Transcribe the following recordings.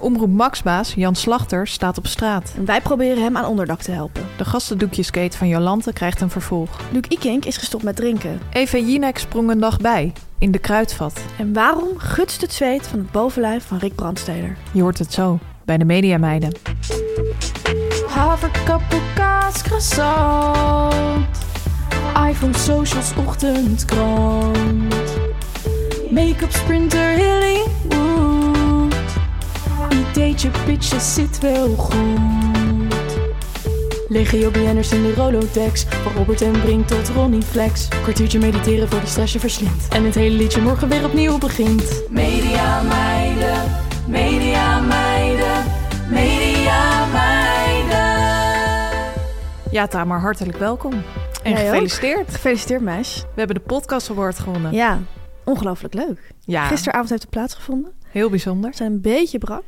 Omroep Maxbaas, Jan Slachter, staat op straat. En wij proberen hem aan onderdak te helpen. De gastendoekjeskate van Jolante krijgt een vervolg. Luc Ikink is gestopt met drinken. Eva Jinek sprong een dag bij, in de kruidvat. En waarom gutst het zweet van het bovenlijf van Rick Brandsteder? Je hoort het zo, bij de Mediameiden. Haverkappel, kaas, croissant. iPhone, socials, ochtendkrant. Make-up, sprinter, Hollywood. Ideetje, pitje, zit wel goed. Legio BN'ers in de Rolodex. Van Robert en Brink tot Ronnie Flex. Kwartiertje mediteren voor de stress je verslindt. En het hele liedje morgen weer opnieuw begint. Media meiden, media meiden, media meiden. Ja, Tamar, hartelijk welkom. En Jij ook? gefeliciteerd. Gefeliciteerd, meis. We hebben de Podcast Award gewonnen. Ja, ongelooflijk leuk. Ja, Gisteravond heeft het plaatsgevonden. heel bijzonder. We zijn een beetje brak,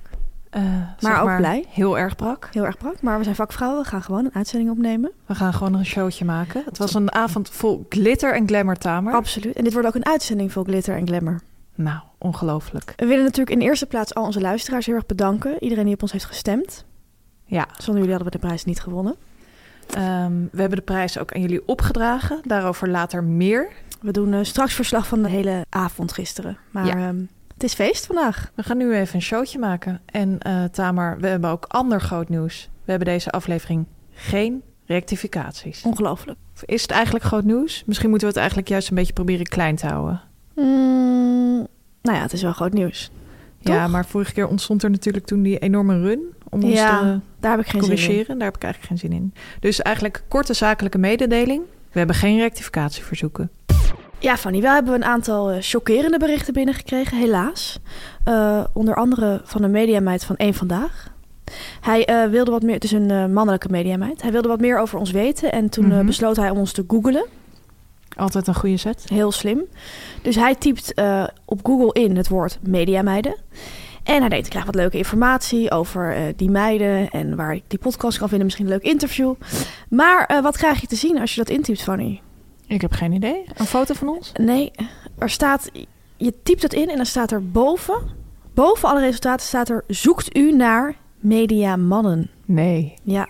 Eh, maar zeg ook blij. Heel erg brak. Heel erg brak, maar we zijn vakvrouwen. We gaan gewoon een uitzending opnemen. We gaan gewoon een showtje maken. Het was een avond vol glitter en glamour, Tamer. Absoluut. En dit wordt ook een uitzending vol glitter en glamour. Nou, ongelooflijk. We willen natuurlijk in de eerste plaats al onze luisteraars heel erg bedanken. Iedereen die op ons heeft gestemd. Ja, Zonder jullie hadden we de prijs niet gewonnen. ehm, we hebben de prijs ook aan jullie opgedragen. Daarover later meer. We doen eh, straks verslag van de hele avond gisteren. Maar Ja. ehm, het is feest vandaag. We gaan nu even een showtje maken. En eh Tamer, we hebben ook ander groot nieuws. We hebben deze aflevering geen rectificaties. Ongelooflijk. Is het eigenlijk groot nieuws? Misschien moeten we het eigenlijk juist een beetje proberen klein te houden. Mm, nou ja, het is wel groot nieuws. Ja, maar vorige keer ontstond er natuurlijk toen die enorme run om ons Ja, te Daar heb ik geen zin in. Daar heb ik eigenlijk geen zin in. Dus eigenlijk korte zakelijke mededeling. We hebben geen rectificatieverzoeken. Ja, Fanny, wel hebben we een aantal eh, chockerende berichten binnengekregen, helaas. Eh, onder andere van een mediameid van Eén Vandaag. Hij eh, wilde wat meer, het is een eh, mannelijke mediameid. Hij wilde wat meer over ons weten en toen Mhm. besloot hij om ons te googlen. Altijd een goede set. Heel slim. Dus hij typt op Google in het woord mediameiden. En hij denkt, ik krijg wat leuke informatie over die meiden en waar ik die podcast kan vinden. Misschien een leuk interview. Maar wat krijg je te zien als je dat intypt, Fanny? Ik heb geen idee. Een foto van ons? Nee, er staat, je typt het in en dan staat er boven, boven alle resultaten staat er, zoekt u naar mediamannen. Nee. Ja.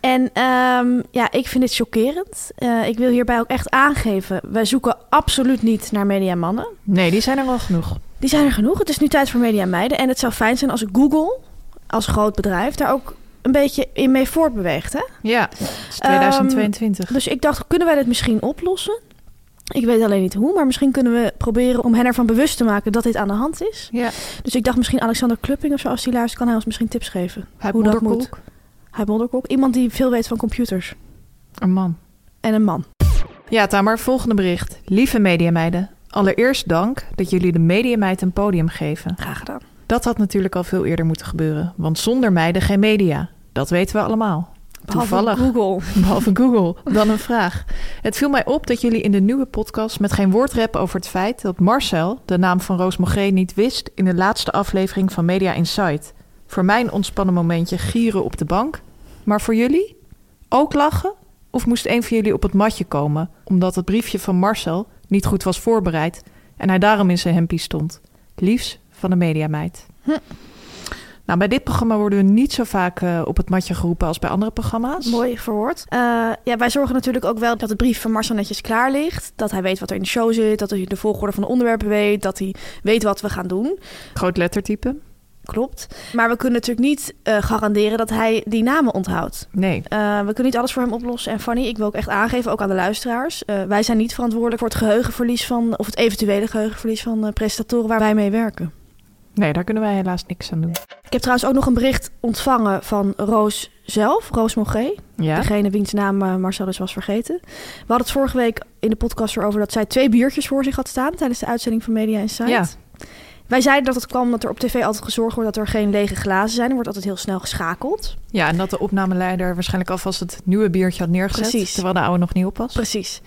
En ehm, ja, ik vind dit chockerend. Eh, ik wil hierbij ook echt aangeven, wij zoeken absoluut niet naar mediamannen. Nee, die zijn er wel genoeg. Die zijn er genoeg. Het is nu tijd voor mediameiden. En het zou fijn zijn als Google, als groot bedrijf, daar ook een beetje in mee voortbeweegt. Hè? Ja, het is 2022. Dus ik dacht, kunnen wij dit misschien oplossen? Ik weet alleen niet hoe, maar misschien kunnen we proberen om hen ervan bewust te maken dat dit aan de hand is. ja. Dus ik dacht misschien Alexander Klupping of zo, als die luistert, kan hij ons misschien tips geven. Hij hoe dat moet. Hij Bonderkok. Iemand die veel weet van computers. Een man. En een man. Ja, Tamer, volgende bericht. Lieve mediameiden, allereerst dank dat jullie de mediameid een podium geven. Graag gedaan. Dat had natuurlijk al veel eerder moeten gebeuren, want zonder meiden geen media. Dat weten we allemaal. Behalve Toevallig. Google. Behalve Google. Dan een vraag. Het viel mij op dat jullie in de nieuwe podcast met geen woord reppen over het feit dat Marcel de naam van Roos Mogré niet wist in de laatste aflevering van Media Insight. Voor mijn ontspannen momentje gieren op de bank. Maar voor jullie? Ook lachen? Of moest een van jullie op het matje komen omdat het briefje van Marcel niet goed was voorbereid en hij daarom in zijn hempie stond? Liefs van de mediameid. Nou, bij dit programma worden we niet zo vaak eh, op het matje geroepen als bij andere programma's. Mooi verwoord. Uh, ja, wij zorgen natuurlijk ook wel dat de brief van Marcel netjes klaar ligt. Dat hij weet wat er in de show zit. Dat hij de volgorde van de onderwerpen weet. Dat hij weet wat we gaan doen. Groot lettertype. Klopt. Maar we kunnen natuurlijk niet uh, garanderen dat hij die namen onthoudt. Nee. Uh, we kunnen niet alles voor hem oplossen. En Fanny, ik wil ook echt aangeven, ook aan de luisteraars. Uh, wij zijn niet verantwoordelijk voor het geheugenverlies van, of het eventuele geheugenverlies van presentatoren waar wij mee werken. Nee, daar kunnen wij helaas niks aan doen. Ik heb trouwens ook nog een bericht ontvangen van Roos zelf, Roos Mogé. Ja? Degene wiens naam Marcel dus was vergeten. We hadden het vorige week in de podcast erover dat zij twee biertjes voor zich had staan tijdens de uitzending van Media Insight. Ja. Wij zeiden dat het kwam dat er op tv altijd gezorgd wordt dat er geen lege glazen zijn. Er wordt altijd heel snel geschakeld. Ja, en dat de opnameleider waarschijnlijk alvast het nieuwe biertje had neergezet. Precies. Terwijl de oude nog niet op was. Precies.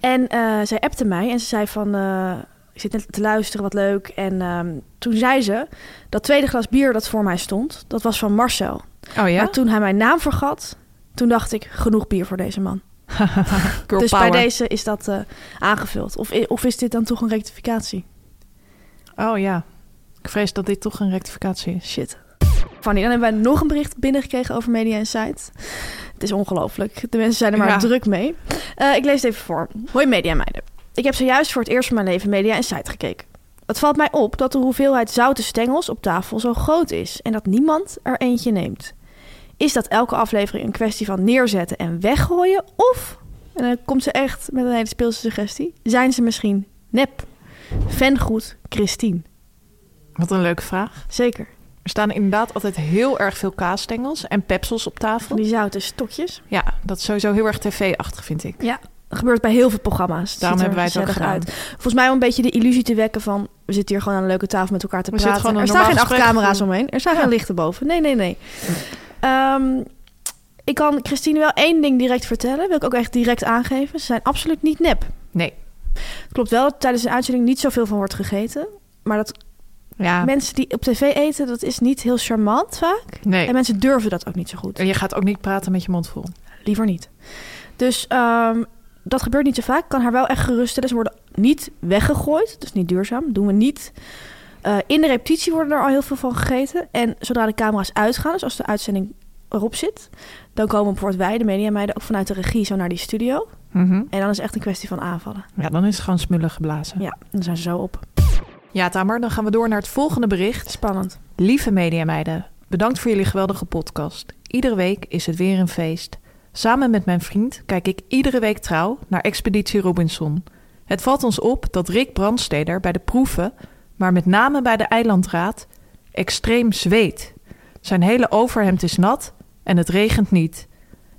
En uh, zij appte mij en ze zei van... Uh, ik zit net te luisteren, wat leuk. En um, toen zei ze, dat tweede glas bier dat voor mij stond, dat was van Marcel. Oh ja? Maar toen hij mijn naam vergat, toen dacht ik, genoeg bier voor deze man. dus power. bij deze is dat uh, aangevuld. Of, of is dit dan toch een rectificatie? Oh ja, ik vrees dat dit toch een rectificatie is. Shit. Fanny, dan hebben wij nog een bericht binnengekregen over Media Insight. Het is ongelooflijk. De mensen zijn er maar Ja. druk mee. Uh, ik lees het even voor. Hoi Media meiden. Ik heb zojuist voor het eerst van mijn leven Media Insight gekeken. Het valt mij op dat de hoeveelheid zoute stengels op tafel zo groot is en dat niemand er eentje neemt. Is dat elke aflevering een kwestie van neerzetten en weggooien? Of, en dan komt ze echt met een hele speelse suggestie, zijn ze misschien nep? Vengoed Christine. Wat een leuke vraag. Zeker. Er staan inderdaad altijd heel erg veel kaasstengels en pepsels op tafel. Van die zoute stokjes. Ja, dat is sowieso heel erg tv-achtig, vind ik. Ja, dat gebeurt bij heel veel programma's. Daarom hebben wij het ook gedaan. uit. Volgens mij om een beetje de illusie te wekken van... we zitten hier gewoon aan een leuke tafel met elkaar te We praten. Er staan geen acht camera's omheen. Er staan Ja. geen lichten boven. Nee, nee, nee. Ehm, ik kan Christine wel één ding direct vertellen. Wil ik ook echt direct aangeven. Ze zijn absoluut niet nep. Nee. Het klopt wel dat tijdens een uitzending niet zoveel van wordt gegeten. Maar dat Ja, mensen die op tv eten, dat is niet heel charmant vaak. nee. En mensen durven dat ook niet zo goed. En je gaat ook niet praten met je mond vol. Liever niet. Dus ehm, dat gebeurt niet zo vaak. Ik kan haar wel echt geruststellen. Ze worden niet weggegooid. Dus niet duurzaam. Doen we niet. Eh, in de repetitie worden er al heel veel van gegeten. En zodra de camera's uitgaan, dus als de uitzending erop zit... dan komen bijvoorbeeld wij, de mediameiden, ook vanuit de regie zo naar die studio. Mhm. En dan is het echt een kwestie van aanvallen. Ja, dan is het gewoon smullen geblazen. Ja, dan zijn ze zo op. Ja, Tamer, dan gaan we door naar het volgende bericht. Spannend. Lieve mediameiden, bedankt voor jullie geweldige podcast. Iedere week is het weer een feest. Samen met mijn vriend kijk ik iedere week trouw naar Expeditie Robinson. Het valt ons op dat Rick Brandsteder bij de proeven, maar met name bij de eilandraad, extreem zweet. Zijn hele overhemd is nat en het regent niet.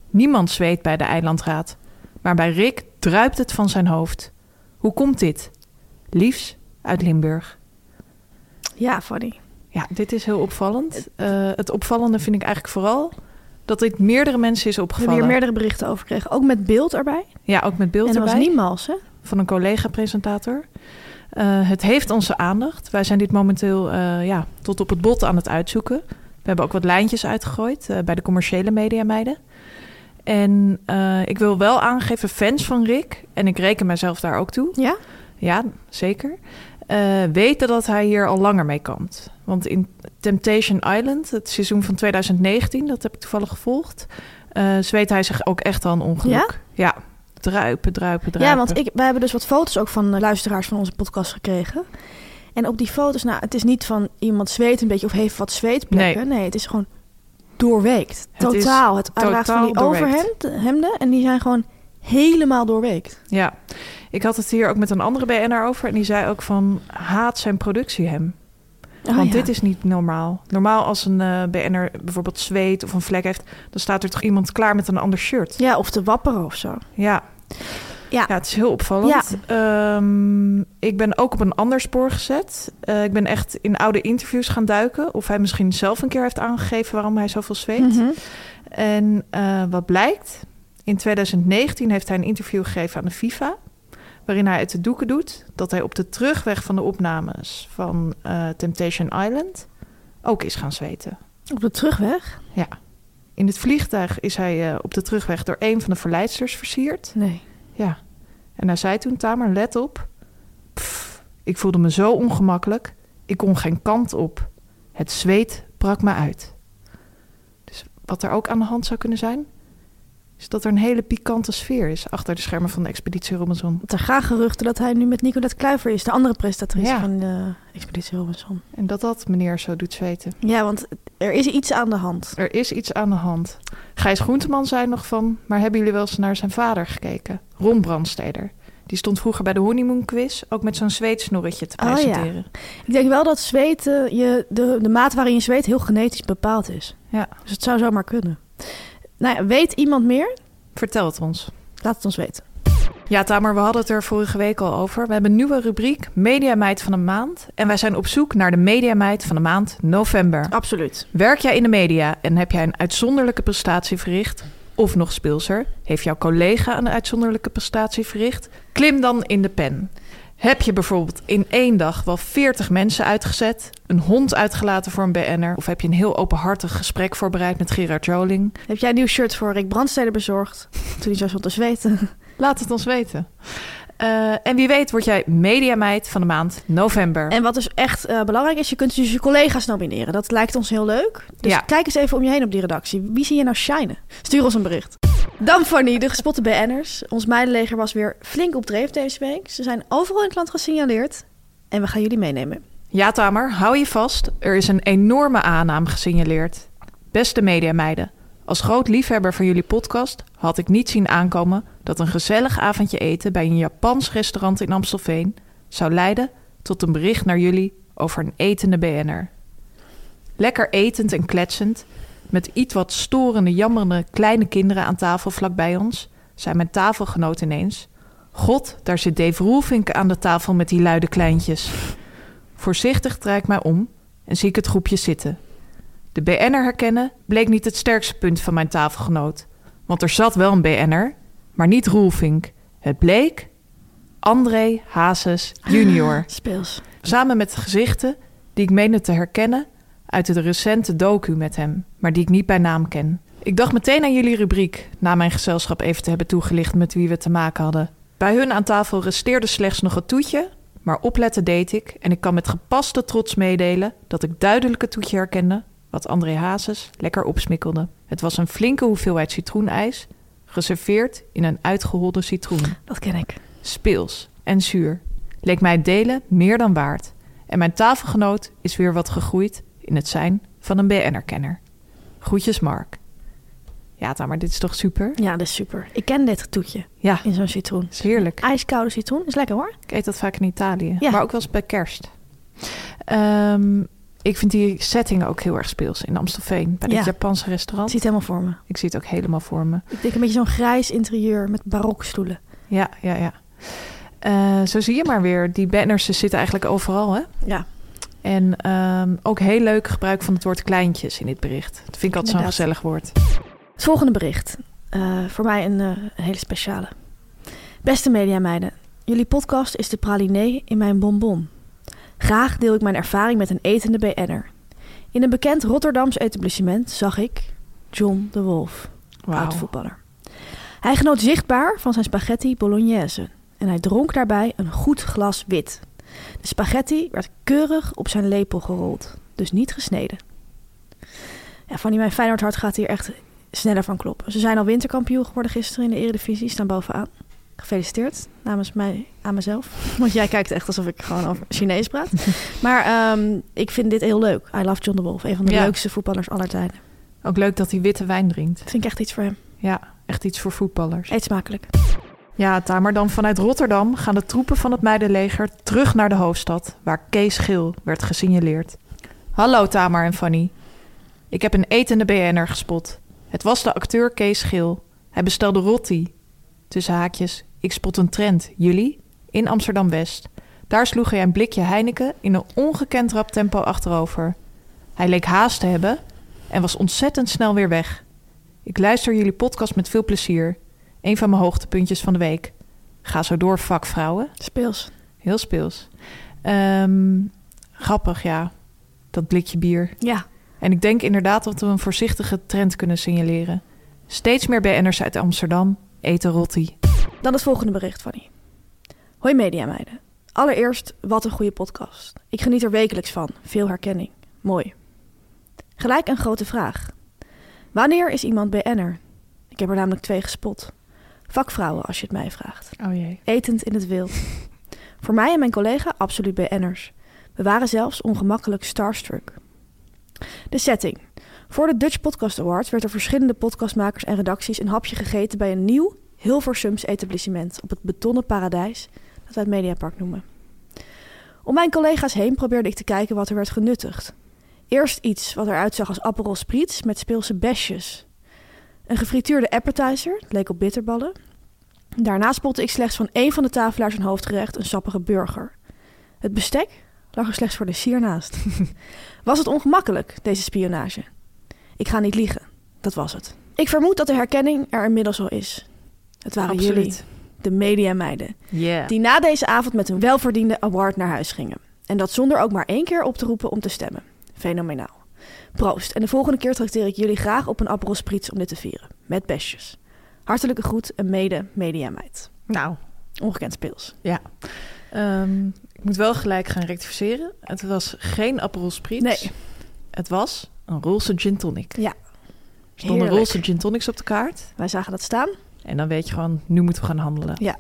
Niemand zweet bij de eilandraad, maar bij Rick druipt het van zijn hoofd. Hoe komt dit? Liefs uit Limburg. Ja, Fanny. Ja, dit is heel opvallend. Eh, het opvallende vind ik eigenlijk vooral dat dit meerdere mensen is We hebben opgevallen. hier meerdere berichten over gekregen. Ook met beeld erbij. Ja, ook met beeld en dat was erbij niet mals, hè? van een collega-presentator. Eh, het heeft onze aandacht. Wij zijn dit momenteel eh, ja, tot op het bot aan het uitzoeken. We hebben ook wat lijntjes uitgegooid eh, bij de commerciële mediameiden. En ik wil wel aangeven, fans van Rick, en ik reken mezelf daar ook toe, Ja? ja, zeker. weten dat hij hier al langer mee kampt. Want in Temptation Island, het seizoen van 2019, dat heb ik toevallig gevolgd, eh zweet hij zich ook echt een ongeluk. Ja? druipen, druipen, druipen. Ja, want ik, wij hebben dus wat foto's ook van luisteraars van onze podcast gekregen. En op die foto's, nou, het is niet van iemand zweet een beetje of heeft wat zweetplekken. Nee, het is gewoon doorweekt. Het totaal. Het draagt van die overhemden en die zijn gewoon helemaal doorweekt. Ja, ik had het hier ook met een andere BNR over en die zei ook van haat zijn productie hem. Oh, Want ja. dit is niet normaal. Normaal als een BNR bijvoorbeeld zweet of een vlek heeft, dan staat er toch iemand klaar met een ander shirt. Ja, of te wapperen of zo. Ja. Ja. Ja, het is heel opvallend. Ehm, ik ben ook op een ander spoor gezet. Eh, ik ben echt in oude interviews gaan duiken. Of hij misschien zelf een keer heeft aangegeven waarom hij zoveel zweet. Mhm. En eh, wat blijkt? In 2019 heeft hij een interview gegeven aan de FIFA. Waarin hij uit de doeken doet dat hij op de terugweg van de opnames van eh, Temptation Island ook is gaan zweten. Op de terugweg? Ja. In het vliegtuig is hij eh, op de terugweg door een van de verleidsters versierd. Nee. Ja. En hij zei toen, Tamer, let op. Pff, ik voelde me zo ongemakkelijk. Ik kon geen kant op. Het zweet sprak me uit. Dus wat er ook aan de hand zou kunnen zijn, is dat er een hele pikante sfeer is achter de schermen van de Expeditie Robinson. Er gaan geruchten dat hij nu met Nicolette Kluiver is, de andere presentatrice Ja. van de Expeditie Robinson. En dat dat meneer zo doet zweten. Ja, want er is iets aan de hand. Er is iets aan de hand. Gijs Groenteman zei nog van, maar hebben jullie wel eens naar zijn vader gekeken? Ron Brandsteder. Die stond vroeger bij de Honeymoon Quiz ook met zo'n zweetsnorretje te Oh, ja. presenteren. Ik denk wel dat zweten, je, de, de maat waarin je zweet heel genetisch bepaald is. ja. Dus het zou zomaar kunnen. Nou ja, weet iemand meer? Vertel het ons. Laat het ons weten. Ja, Tamer, we hadden het er vorige week al over. We hebben een nieuwe rubriek, Mediameid van de Maand. En wij zijn op zoek naar de Mediameid van de maand november. Absoluut. Werk jij in de media en heb jij een uitzonderlijke prestatie verricht? Of nog speelser, heeft jouw collega een uitzonderlijke prestatie verricht? Klim dan in de pen. Heb je bijvoorbeeld in één dag wel 40 mensen uitgezet, een hond uitgelaten voor een BN'er, of heb je een heel openhartig gesprek voorbereid met Gerard Joling? Heb jij een nieuw shirt voor Rick Brandsteder bezorgd? Toen hij zo te zweten. Laat het ons weten. Eh, en wie weet word jij mediameid van de maand november. En wat dus echt eh, belangrijk is, je kunt dus je collega's nomineren. Dat lijkt ons heel leuk. Dus Ja. kijk eens even om je heen op die redactie. Wie zie je nou shinen? Stuur ons een bericht. Dan Fanny, de gespotte BN'ers. Ons meidenleger was weer flink op dreef deze week. Ze zijn overal in het land gesignaleerd. En we gaan jullie meenemen. Ja, Tamer, hou je vast. Er is een enorme aanname gesignaleerd. Beste mediameiden, als groot liefhebber van jullie podcast had ik niet zien aankomen dat een gezellig avondje eten bij een Japans restaurant in Amstelveen zou leiden tot een bericht naar jullie over een etende BN'er. Lekker etend en kletsend, met iets wat storende, jammerende kleine kinderen aan tafel vlakbij ons, zei mijn tafelgenoot ineens: God, daar zit Dave Roelvink aan de tafel met die luide kleintjes. Voorzichtig draai ik mij om en zie ik het groepje zitten. De BN'er herkennen bleek niet het sterkste punt van mijn tafelgenoot. Want er zat wel een BN'er, maar niet Roelvink. Het bleek André Hazes junior. Speels. Samen met gezichten die ik meende te herkennen uit de recente docu met hem, maar die ik niet bij naam ken. Ik dacht meteen aan jullie rubriek, na mijn gezelschap even te hebben toegelicht met wie we te maken hadden. Bij hun aan tafel resteerde slechts nog het toetje, maar opletten deed ik en ik kan met gepaste trots meedelen dat ik duidelijk het toetje herkende wat André Hazes lekker opsmikkelde. Het was een flinke hoeveelheid citroenijs, geserveerd in een uitgeholde citroen Dat ken ik. speels en zuur. Leek mij het delen meer dan waard. En mijn tafelgenoot is weer wat gegroeid in het zijn van een BN'er-kenner. Groetjes Mark. Ja, Tamer, dit is toch super? Ja, dat is super. Ik ken dit toetje Ja, in zo'n citroen. is heerlijk. Ijskoude citroen. Is lekker hoor. Ik eet dat vaak in Italië, Ja. maar ook wel eens bij kerst. Ehm, ik vind die setting ook heel erg speels in Amstelveen, bij Ja. het Japanse Ik restaurant. zie het helemaal voor me. Ik zie het ook helemaal voor me. Ik denk een beetje zo'n grijs interieur met barokstoelen. Ja, ja, ja. Eh, zo zie je maar weer. Die banners ze zitten eigenlijk overal, hè? Ja. En ehm, ook heel leuk gebruik van het woord kleintjes in dit bericht. Dat vind ik altijd zo'n gezellig woord. Het volgende bericht. Eh, voor mij een, eh, een hele speciale. Beste mediameiden. Jullie podcast is de pralinee in mijn bonbon. Graag deel ik mijn ervaring met een etende BN'er. In een bekend Rotterdams etablissement zag ik John de Wolf, Wauw. oud voetballer. Hij genoot zichtbaar van zijn spaghetti bolognese. En hij dronk daarbij een goed glas wit. De spaghetti werd keurig op zijn lepel gerold, dus niet gesneden. Ja, van die mijn Feyenoord hart gaat hier echt sneller van kloppen. Ze zijn al winterkampioen geworden gisteren in de Eredivisie, staan bovenaan. Gefeliciteerd namens mij aan mezelf. Want jij kijkt echt alsof ik gewoon over Chinees praat. maar ehm, ik vind dit heel leuk. I love John de Wolf, een van de Ja. leukste voetballers aller tijden. Ook leuk dat hij witte wijn drinkt. Vind ik echt iets voor hem. Ja, echt iets voor voetballers. Eet smakelijk. Ja, Tamer, dan vanuit Rotterdam gaan de troepen van het meidenleger terug naar de hoofdstad, waar Kees Gil werd gesignaleerd. Hallo Tamer en Fanny. Ik heb een etende BN'er gespot. Het was de acteur Kees Gil. Hij bestelde rotti. Tussen haakjes, ik spot een trend. Jullie? In Amsterdam-West. Daar sloeg hij een blikje Heineken in een ongekend rap tempo achterover. Hij leek haast te hebben en was ontzettend snel weer weg. Ik luister jullie podcast met veel plezier. Een van mijn hoogtepuntjes van de week. Ga zo door, vakvrouwen. Speels. Heel speels. Ehm, grappig, ja. Dat blikje bier. Ja, En ik denk inderdaad dat we een voorzichtige trend kunnen signaleren. Steeds meer BN'ers uit Amsterdam eten rotti. dan het volgende bericht, Fanny. Hoi mediameiden. Allereerst, wat een goede podcast. Ik geniet er wekelijks van. Veel herkenning. Mooi. Gelijk een grote vraag. Wanneer is iemand BN'er? Ik heb er namelijk twee gespot. Vakvrouwen, als je het mij vraagt. Oh jee. Etend in het wild. Voor mij en mijn collega absoluut BN'ers. We waren zelfs ongemakkelijk starstruck. De setting. Voor de Dutch Podcast Awards werd er verschillende podcastmakers en redacties een hapje gegeten bij een nieuw Hilversums etablissement op het betonnen paradijs dat wij het Mediapark noemen. Om mijn collega's heen probeerde ik te kijken wat er werd genuttigd. Eerst iets wat eruit zag als Aperol Spritz met speelse besjes. Een gefrituurde appetizer, het leek op bitterballen. Daarna spotte ik slechts van één van de tafelaars een hoofdgerecht, een sappige burger. Het bestek lag er slechts voor de sier naast. Was het ongemakkelijk, deze spionage? Ik ga niet liegen, dat was het. Ik vermoed dat de herkenning er inmiddels al is. Het waren Absoluut. jullie, de mediameiden, Yeah. die na deze avond met een welverdiende award naar huis gingen. En dat zonder ook maar één keer op te roepen om te stemmen. Fenomenaal. Proost. En de volgende keer trakteer ik jullie graag op een Aperol Spritz om dit te vieren. Met besjes. Hartelijke groet, een mede mediameid. Nou, Ongekend speels. ja. Ehm, ik moet wel gelijk gaan rectificeren. Het was geen Aperol Spritz. Nee. Het was een Roelse gin tonic. Ja. Er stonden. Roelse gin tonics op de kaart. Wij zagen dat staan. En dan weet je gewoon, nu moeten we gaan handelen. Ja.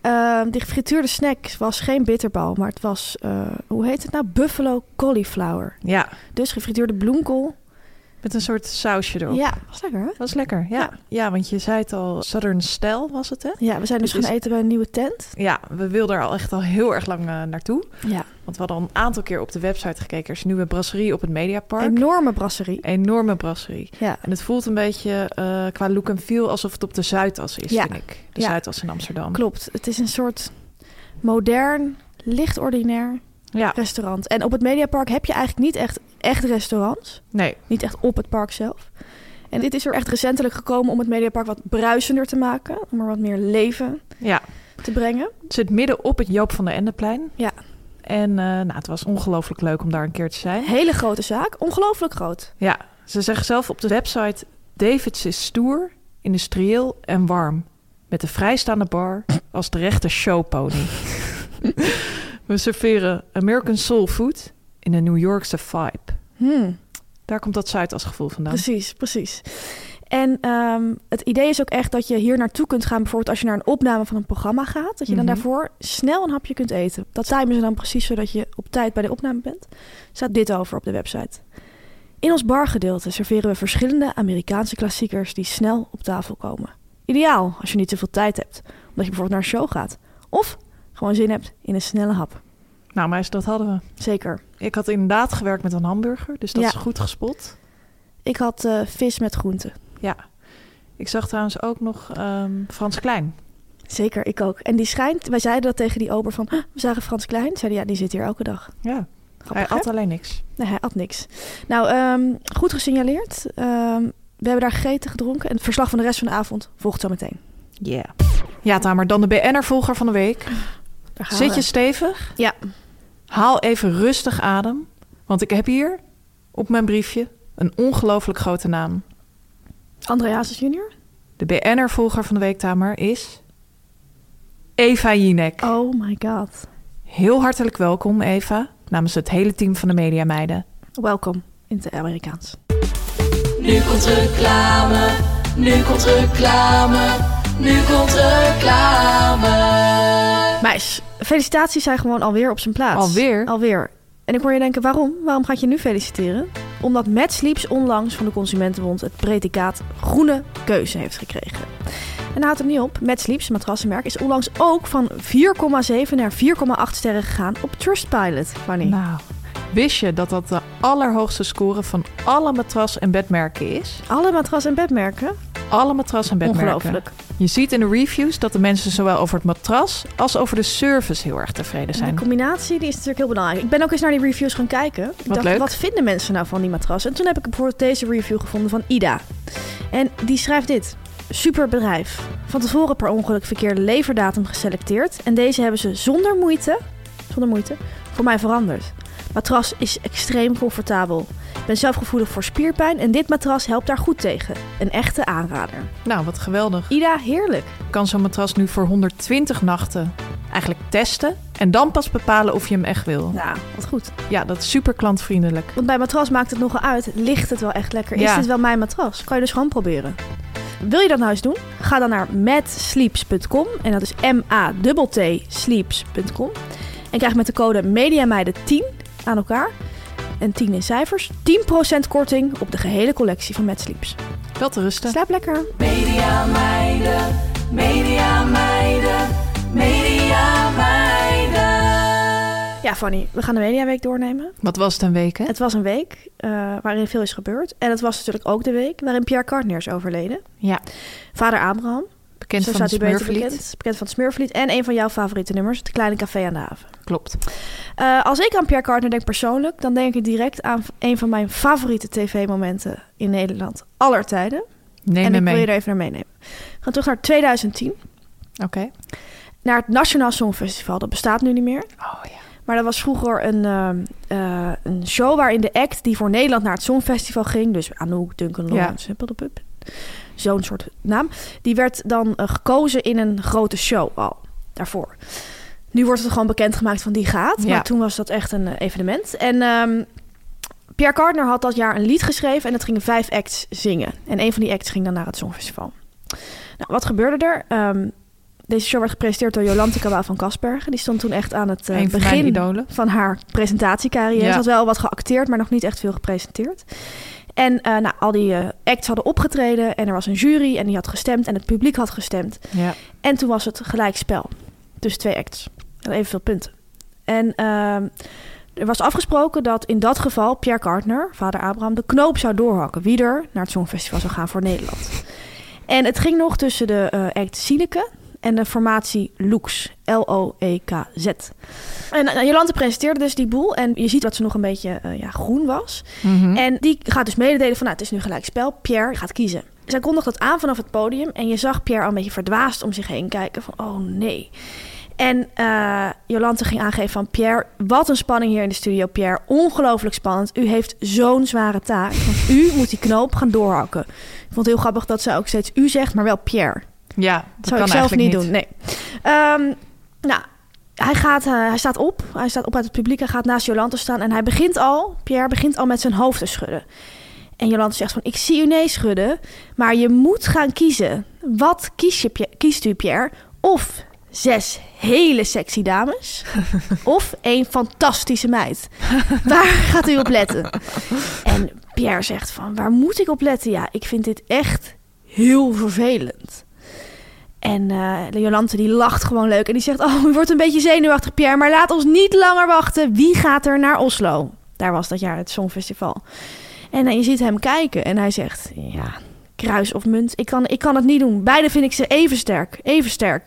Ehm, die gefrituurde snack was geen bitterbal, maar het was, eh, hoe heet het nou? Buffalo cauliflower. Ja, Dus gefrituurde bloemkool. Met een soort sausje erop. Ja, was lekker hè? Was lekker, ja. Ja. ja. want je zei het al, Southern Style was het, hè? Ja, we zijn dus is- gaan eten bij een nieuwe tent. Ja, we wilden er al echt al heel erg lang eh, naartoe. Ja, Want we hadden al een aantal keer op de website gekeken. Er is een nieuwe brasserie op het Mediapark. enorme brasserie. Enorme brasserie. Ja, En het voelt een beetje eh, qua look en feel alsof het op de Zuidas is, Ja. vind ik. De Ja. Zuidas in Amsterdam. klopt. Het is een soort modern, licht ordinair Ja, restaurant. En op het Mediapark heb je eigenlijk niet echt, echt restaurants. nee. Niet echt op het park zelf. En dit is er echt recentelijk gekomen om het Mediapark wat bruisender te maken. Om er wat meer leven Ja, te brengen. het zit midden op het Joop van der Endeplein. Ja. En eh, nou, het was ongelooflijk leuk om daar een keer te zijn. Hele grote zaak. Ongelooflijk groot. Ja, ze zeggen zelf op de website... Davids is stoer, industrieel en warm. Met de vrijstaande bar als de rechte showpony. We serveren American soul food in een New Yorkse vibe. Hmm, Daar komt dat Zuidas gevoel vandaan. precies, precies. En ehm, het idee is ook echt dat je hier naartoe kunt gaan... bijvoorbeeld als je naar een opname van een programma gaat... dat je dan Mhm. daarvoor snel een hapje kunt eten. Dat timen ze dan precies zodat je op tijd bij de opname bent. Staat dit over op de website. In ons bargedeelte serveren we verschillende Amerikaanse klassiekers... die snel op tafel komen. Ideaal als je niet zoveel tijd hebt. Omdat je bijvoorbeeld naar een show gaat. Of gewoon zin hebt in een snelle hap. Nou, maar dat hadden we. Zeker. Ik had inderdaad gewerkt met een hamburger, dus dat Ja. is goed gespot. Ik had eh, vis met groenten. Ja. Ik zag trouwens ook nog ehm, Frans Klein. Zeker, ik ook. En die schijnt, wij zeiden dat tegen die ober van, "Huh, we zagen Frans Klein. Zeiden ja, die zit hier elke dag. Ja, Grappig, hij hè? at alleen niks. Nee, hij at niks. Nou, ehm, goed gesignaleerd. Ehm, we hebben daar gegeten, gedronken. En het verslag van de rest van de avond volgt zo meteen. Ja. Ja, Tamer, dan de BN'er-volger van de week. Zit je stevig? Ja. Haal even rustig adem. Want ik heb hier op mijn briefje een ongelooflijk grote naam. André Hazes junior? De BN'er-volger van de week, Tamer, is... Eva Jinek. Oh my god. Heel hartelijk welkom, Eva. Namens het hele team van de Media Meiden. Welkom in het Amerikaans. Nu komt reclame, nu komt reclame, nu komt reclame. Meis, felicitaties zijn gewoon alweer op zijn plaats. Alweer? Alweer. En ik hoor je denken, waarom? Waarom gaat je nu feliciteren? Omdat Mad Sleeps onlangs van de Consumentenbond het predicaat groene keuze heeft gekregen. En houdt het niet op. Mad Sleeps, matrassenmerk, is onlangs ook van 4,7 naar 4,8 sterren gegaan op Trustpilot. Fanny. Nou, wist je dat dat de allerhoogste score van alle matras- en bedmerken is? Alle matras- en bedmerken. Alle matras- en bedmerken. Ongelooflijk. Je ziet in de reviews dat de mensen zowel over het matras als over de service heel erg tevreden En zijn. de combinatie die is natuurlijk heel belangrijk. Ik ben ook eens naar die reviews gaan kijken. Ik Wat dacht, leuk. wat vinden mensen nou van die matras? En toen heb ik bijvoorbeeld deze review gevonden van Ida. En die schrijft dit. Super bedrijf. Van tevoren per ongeluk verkeerde leverdatum geselecteerd. En deze hebben ze zonder moeite, zonder moeite voor mij veranderd. Matras is extreem comfortabel. Ik ben zelf gevoelig voor spierpijn en dit matras helpt daar goed tegen. Een echte aanrader. Nou, wat geweldig. Ida, heerlijk. Ik kan zo'n matras nu voor 120 nachten eigenlijk testen. En dan pas bepalen of je hem echt wil. Nou, wat goed. Ja, dat is super klantvriendelijk. Want bij matras maakt het nogal uit. Ligt het wel echt lekker? Is Ja. dit wel mijn matras? Kan je dus gewoon proberen. Wil je dat nou eens doen? Ga dan naar matsleeps.com. En dat is M-A-T-T sleeps.com. En krijg met de code MEDIAMEIDEN10 aan elkaar. En 10 in cijfers. 10% korting op de gehele collectie van Mad Sleeps. Wel te rusten. Slaap lekker. Media meiden, media meiden, media meiden. Ja, Fanny, we gaan de Mediaweek doornemen. Wat was het een week, hè? Het was een week eh, waarin veel is gebeurd. En het was natuurlijk ook de week waarin Pierre Cardin is overleden. Ja, Vader Abraham. Bekend Zo van beter Smurflied. bekend. Bekend van het Smurflied. En een van jouw favoriete nummers, Het Kleine Café aan de Haven. Klopt. Eh, als ik aan Pierre Cardin denk persoonlijk, dan denk ik direct aan een van mijn favoriete tv-momenten in Nederland aller tijden. Neem en ik wil je er even naar meenemen. We gaan terug naar 2010, Oké. naar het Nationaal Songfestival. Dat bestaat nu niet meer. Oh ja. Maar dat was vroeger een, ehm, eh, een show waarin de act die voor Nederland naar het Songfestival ging, dus Anouk, Duncan Lawrence, ja. Zo'n soort naam, die werd dan eh, gekozen in een grote show al daarvoor. Nu wordt het gewoon bekendgemaakt van die gaat, Ja. maar toen was dat echt een eh, evenement. En ehm, Pierre Cardin had dat jaar een lied geschreven en het gingen vijf acts zingen. En een van die acts ging dan naar het Songfestival. Nou, wat gebeurde er? Ehm, deze show werd gepresenteerd door Jolante Cabau van Kasbergen. Die stond toen echt aan het eh, van begin van haar presentatiecarrière. Ja. Ze had wel wat geacteerd, maar nog niet echt veel gepresenteerd. En eh, nou, al die eh, acts hadden opgetreden en er was een jury en die had gestemd en het publiek had gestemd. Ja. En toen was het gelijk spel tussen twee acts. En evenveel punten. En ehm, er was afgesproken dat in dat geval Pierre Cardner, vader Abraham, de knoop zou doorhakken. Wie er naar het Songfestival zou gaan voor Nederland. En het ging nog tussen de eh, act Sineke en de formatie Lux. L-O-E-K-Z. En uh, Jolante presenteerde dus die boel. En je ziet dat ze nog een beetje eh, ja, groen was. Mhm. En die gaat dus mededelen van, nou, het is nu gelijk spel. Pierre gaat kiezen. Zij kondigt dat aan vanaf het podium. En je zag Pierre al een beetje verdwaasd om zich heen kijken. Van, oh nee. En eh, Jolante ging aangeven van... Pierre, wat een spanning hier in de studio, Pierre. Ongelooflijk spannend. U heeft zo'n zware taak. Want u moet die knoop gaan doorhakken. Ik vond het heel grappig dat zij ook steeds u zegt, maar wel Pierre. Ja, dat zou kan ik zelf niet doen, nee. Ehm, nou, hij, gaat, eh, hij staat op. Hij staat op uit het publiek. Hij gaat naast Jolante staan. En hij begint al, Pierre begint al met zijn hoofd te schudden. En Jolante zegt van, ik zie u nee schudden. Maar je moet gaan kiezen. Wat kies je, kiest u, Pierre? Of zes hele sexy dames. of één fantastische meid. Waar gaat u op letten? En Pierre zegt van, waar moet ik op letten? Ja, ik vind dit echt heel vervelend. En de Jolante die lacht gewoon leuk. En die zegt, oh, u wordt een beetje zenuwachtig, Pierre. Maar laat ons niet langer wachten. Wie gaat er naar Oslo? Daar was dat jaar het Songfestival. En eh, je ziet hem kijken. En hij zegt, ja, kruis of munt. Ik kan, ik kan het niet doen. Beide vind ik ze even sterk. Even sterk.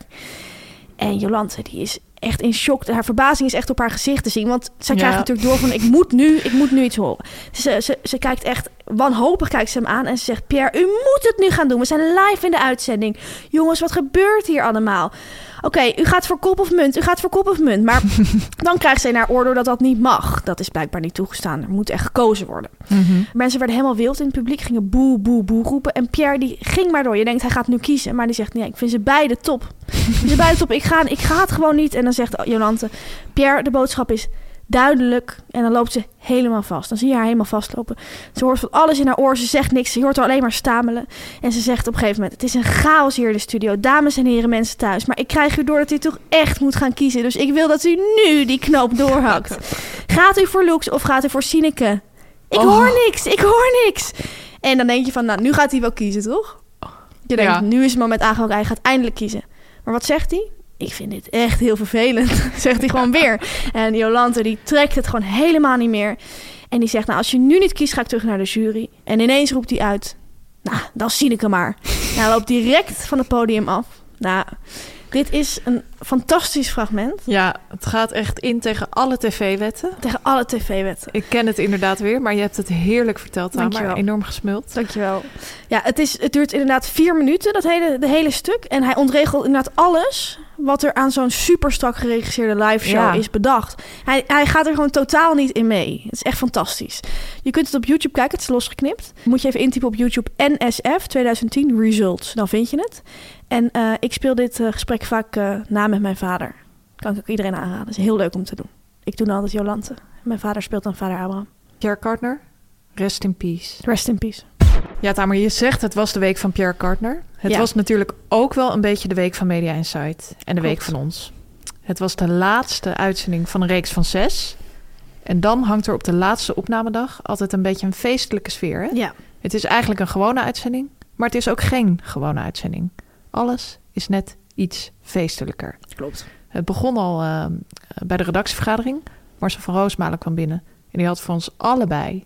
En Jolante, die is echt in shock. Haar verbazing is echt op haar gezicht te zien. Want zij Ja. krijgt natuurlijk door van... ik moet nu, ik moet nu iets horen. Ze, ze, ze kijkt echt... wanhopig kijkt ze hem aan en ze zegt... Pierre, u moet het nu gaan doen. We zijn live in de uitzending. Jongens, wat gebeurt hier allemaal? Oké, u gaat voor kop of munt. U gaat voor kop of munt. Maar dan krijgt zij naar oordeel dat dat niet mag. Dat is blijkbaar niet toegestaan. Er moet echt gekozen worden. Mhm. Mensen werden helemaal wild in het publiek, gingen boe, boe, boe roepen. En Pierre die ging maar door. Je denkt, hij gaat nu kiezen. Maar die zegt, nee, ik vind ze beide top. Ik vind ze beide top. Ik ga, ik ga het gewoon niet. En dan zegt Jolante, Pierre, de boodschap is duidelijk. En dan loopt ze helemaal vast. Dan zie je haar helemaal vastlopen. Ze hoort van alles in haar oor. Ze zegt niks. Ze hoort haar alleen maar stamelen. En ze zegt op een gegeven moment, het is een chaos hier in de studio. Dames en heren, mensen thuis. Maar ik krijg u door dat u toch echt moet gaan kiezen. Dus ik wil dat u nu die knoop doorhakt. Gaat u voor Lux of gaat u voor Sineke? Ik Oh. hoor niks, ik hoor niks. En dan denk je van, nou, nu gaat hij wel kiezen, toch? Je denkt, Ja. nu is het moment aangebroken, hij gaat eindelijk kiezen. Maar wat zegt hij? Ik vind dit echt heel vervelend, zegt hij gewoon weer. En Jolante, die trekt het gewoon helemaal niet meer. En die zegt, nou, als je nu niet kiest, ga ik terug naar de jury. En ineens roept hij uit, nou, dan zie ik hem maar. En hij loopt direct van het podium af. Nou, dit is een fantastisch fragment Ja, het gaat echt in tegen alle tv-wetten. tegen alle tv-wetten. Ik ken het inderdaad weer, maar je hebt het heerlijk verteld. Dankjewel. Enorm gesmuld. Dankjewel. Ja, het, is, het duurt inderdaad vier minuten, dat hele, de hele stuk. En hij ontregelt inderdaad alles wat er aan zo'n super strak geregisseerde live show Ja. is bedacht. Hij, hij gaat er gewoon totaal niet in mee. Het is echt fantastisch. Je kunt het op YouTube kijken, het is losgeknipt. Moet je even intypen op YouTube NSF 2010 Results. Dan vind je het. En eh, ik speel dit eh, gesprek vaak eh, na met mijn vader. Kan ik ook iedereen aanraden. is heel leuk om te doen. Ik doe nou altijd Jolante. Mijn vader speelt dan vader Abraham. Pierre Cartner, rest in peace. Rest in peace. Ja, Tamer, je zegt het was de week van Pierre Cartner. Het Ja. was natuurlijk ook wel een beetje de week van Media Insight. En de week van ons. Het was de laatste uitzending van een reeks van zes. En dan hangt er op de laatste opnamedag altijd een beetje een feestelijke sfeer. Hè? Ja, Het is eigenlijk een gewone uitzending, maar het is ook geen gewone uitzending. Alles is net iets feestelijker. klopt. Het begon al eh, bij de redactievergadering. Marcel van Roosmalen kwam binnen. En die had voor ons allebei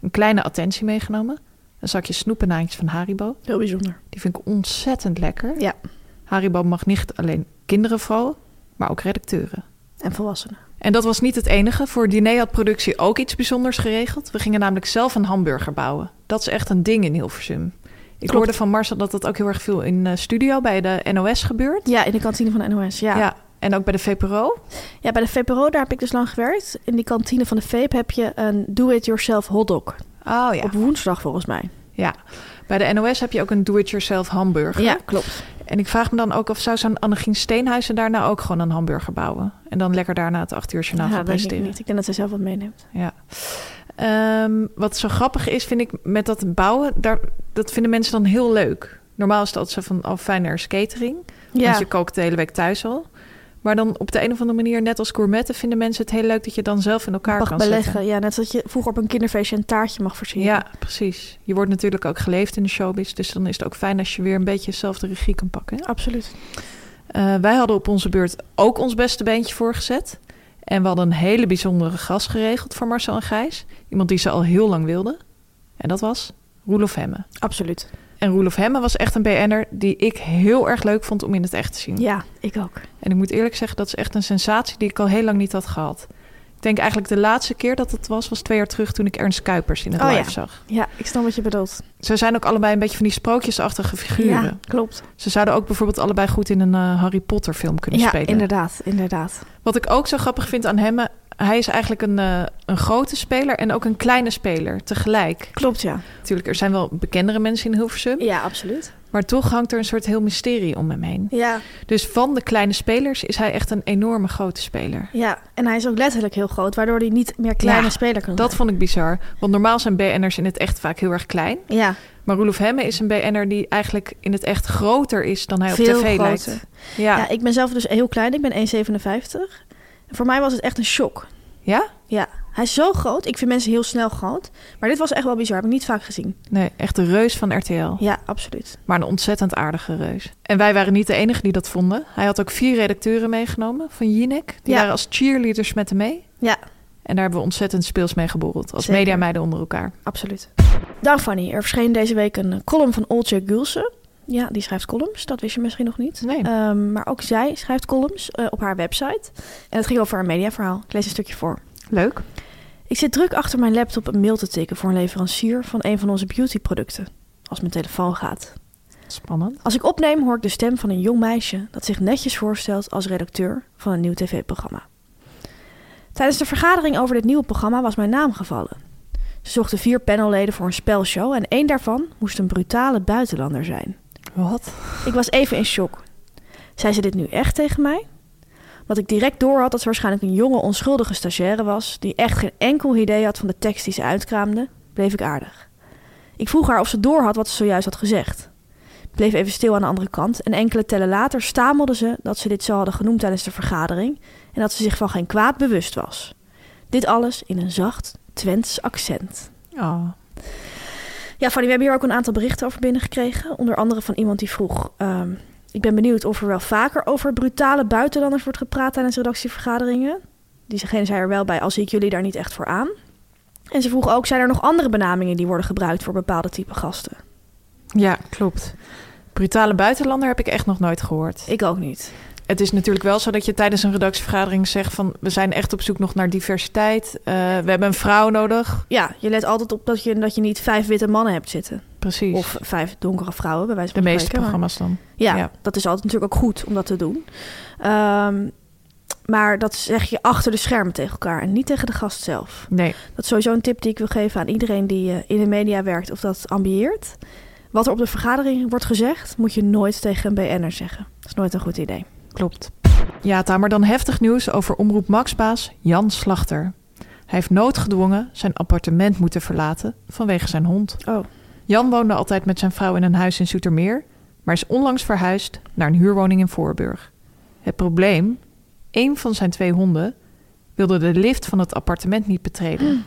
een kleine attentie meegenomen. Een zakje snoepenaantjes van Haribo. Heel bijzonder. Die vind ik ontzettend lekker. Ja. Haribo mag niet alleen kinderen vrouwen, maar ook redacteuren. En volwassenen. En dat was niet het enige. Voor diner had productie ook iets bijzonders geregeld. We gingen namelijk zelf een hamburger bouwen. Dat is echt een ding in Hilversum. Ik Klopt. hoorde van Marcel dat dat ook heel erg veel in eh, studio bij de NOS gebeurt. Ja, in de kantine van de NOS. Ja. ja. En ook bij de VPRO. bij de VPRO, daar heb ik dus lang gewerkt. In die kantine van de VEP heb je een do-it-yourself hotdog. Oh ja. Op woensdag volgens mij. ja. Bij de NOS heb je ook een do-it-yourself hamburger. Ja, klopt. En ik vraag me dan ook of zou zo'n Annegien Steenhuizen daarna ook gewoon een hamburger bouwen. En dan lekker daarna het acht uur journaal Ja, gaan denk ik presteren. niet. Ik denk dat zij zelf wat meeneemt. Ja. Ehm, wat zo grappig is, vind ik, met dat bouwen, daar, dat vinden mensen dan heel leuk. Normaal is altijd zo van, oh fijn, er is catering. Ja, Want je kookt de hele week thuis al. Maar dan op de een of andere manier, net als gourmetten, vinden mensen het heel leuk dat je dan zelf in elkaar mag kan beleggen. zetten. Ja, net zoals je vroeger op een kinderfeestje een taartje mag versieren. Ja, precies. Je wordt natuurlijk ook geleefd in de showbiz. Dus dan is het ook fijn als je weer een beetje zelf de regie kan pakken. Absoluut. Eh, wij hadden op onze beurt ook ons beste beentje voorgezet. En we hadden een hele bijzondere gast geregeld voor Marcel en Gijs. Iemand die ze al heel lang wilden. En dat was Roelof Hemme. Absoluut. En Roelof Hemme was echt een BN'er die ik heel erg leuk vond om in het echt te zien. Ja, ik ook. En ik moet eerlijk zeggen, dat is echt een sensatie die ik al heel lang niet had gehad. Ik denk eigenlijk de laatste keer dat het was, was twee jaar terug toen ik Ernst Kuipers in het Oh live ja. zag. Ja, ik snap wat je bedoelt. Ze zijn ook allebei een beetje van die sprookjesachtige figuren. Ja, klopt. Ze zouden ook bijvoorbeeld allebei goed in een eh, Harry Potter film kunnen Ja, spelen. inderdaad, inderdaad. Wat ik ook zo grappig vind aan hem, hij is eigenlijk een, eh, een grote speler en ook een kleine speler tegelijk. Klopt, ja. Natuurlijk, er zijn wel bekendere mensen in Hilversum, Ja, absoluut. Maar toch hangt er een soort heel mysterie om hem heen. Ja, Dus van de kleine spelers is hij echt een enorme grote speler. ja. En hij is ook letterlijk heel groot, waardoor hij niet meer kleine Ja, speler kan Dat zijn. vond ik bizar, want normaal zijn BN'ers in het echt vaak heel erg klein. Ja, Maar Roelof Hemme is een BN'er die eigenlijk in het echt groter is dan hij op veel tv groter. lijkt. Ja. Ja. ik ben zelf dus heel klein. Ik ben 1,57. En voor mij was het echt een shock. ja? Ja, hij is zo groot. Ik vind mensen heel snel groot. Maar dit was echt wel bizar. Heb ik niet vaak gezien. Nee, echt de reus van RTL. Ja, absoluut. Maar een ontzettend aardige reus. En wij waren niet de enige die dat vonden. Hij had ook vier redacteuren meegenomen van Jinek. Die Ja. waren als cheerleaders met hem mee. Ja, En daar hebben we ontzettend speels mee geborreld. Als Zeker. mediameiden onder elkaar. absoluut. Dag Fanny. Er verscheen deze week een column van Olcay Gulsen. Ja, die schrijft columns. Dat wist je misschien nog niet. Nee. Ehm, maar ook zij schrijft columns eh, op haar website. En het ging over haar mediaverhaal. Ik lees een stukje voor. Leuk. Ik zit druk achter mijn laptop een mail te tikken voor een leverancier van een van onze beautyproducten. Als mijn telefoon gaat. Spannend. Als ik opneem hoor ik de stem van een jong meisje dat zich netjes voorstelt als redacteur van een nieuw tv-programma. Tijdens de vergadering over dit nieuwe programma was mijn naam gevallen. Ze zochten vier panelleden voor een spelshow en één daarvan moest een brutale buitenlander zijn. Wat? Ik was even in shock. Zei ze dit nu echt tegen mij? Wat ik direct door had dat ze waarschijnlijk een jonge onschuldige stagiaire was... die echt geen enkel idee had van de tekst die ze uitkraamde, bleef ik aardig. Ik vroeg haar of ze door had wat ze zojuist had gezegd. Ik bleef even stil aan de andere kant en enkele tellen later stamelde ze dat ze dit zo hadden genoemd tijdens de vergadering... en dat ze zich van geen kwaad bewust was. Dit alles in een zacht Twents accent. Oh. Ja, Fanny, we hebben hier ook een aantal berichten over binnengekregen. Onder andere van iemand die vroeg... ehm, ik ben benieuwd of er wel vaker over brutale buitenlanders wordt gepraat tijdens redactievergaderingen. Diegene zei er wel bij, al zie ik jullie daar niet echt voor aan. En ze vroeg ook, zijn er nog andere benamingen die worden gebruikt voor bepaalde type gasten? Ja, klopt. Brutale buitenlander heb ik echt nog nooit gehoord. Ik ook niet. Het is natuurlijk wel zo dat je tijdens een redactievergadering zegt van... we zijn echt op zoek nog naar diversiteit. Eh, we hebben een vrouw nodig. Ja, je let altijd op dat je, dat je niet vijf witte mannen hebt zitten. Precies. Of vijf donkere vrouwen, bij wijze de van meeste spreken. Maar- programma's dan. Ja, Ja. dat is altijd natuurlijk ook goed om dat te doen. Ehm, maar dat zeg je achter de schermen tegen elkaar en niet tegen de gast zelf. Nee. Dat is sowieso een tip die ik wil geven aan iedereen die eh, in de media werkt of dat ambieert. Wat er op de vergadering wordt gezegd, moet je nooit tegen een BN'er zeggen. Dat is nooit een goed idee. Klopt. Ja, Tamer, dan heftig nieuws over Omroep Maxbaas Jan Slachter. Hij heeft noodgedwongen zijn appartement moeten verlaten vanwege zijn hond. Oh. Jan woonde altijd met zijn vrouw in een huis in Zoetermeer, maar is onlangs verhuisd naar een huurwoning in Voorburg. Het probleem, één van zijn twee honden wilde de lift van het appartement niet betreden.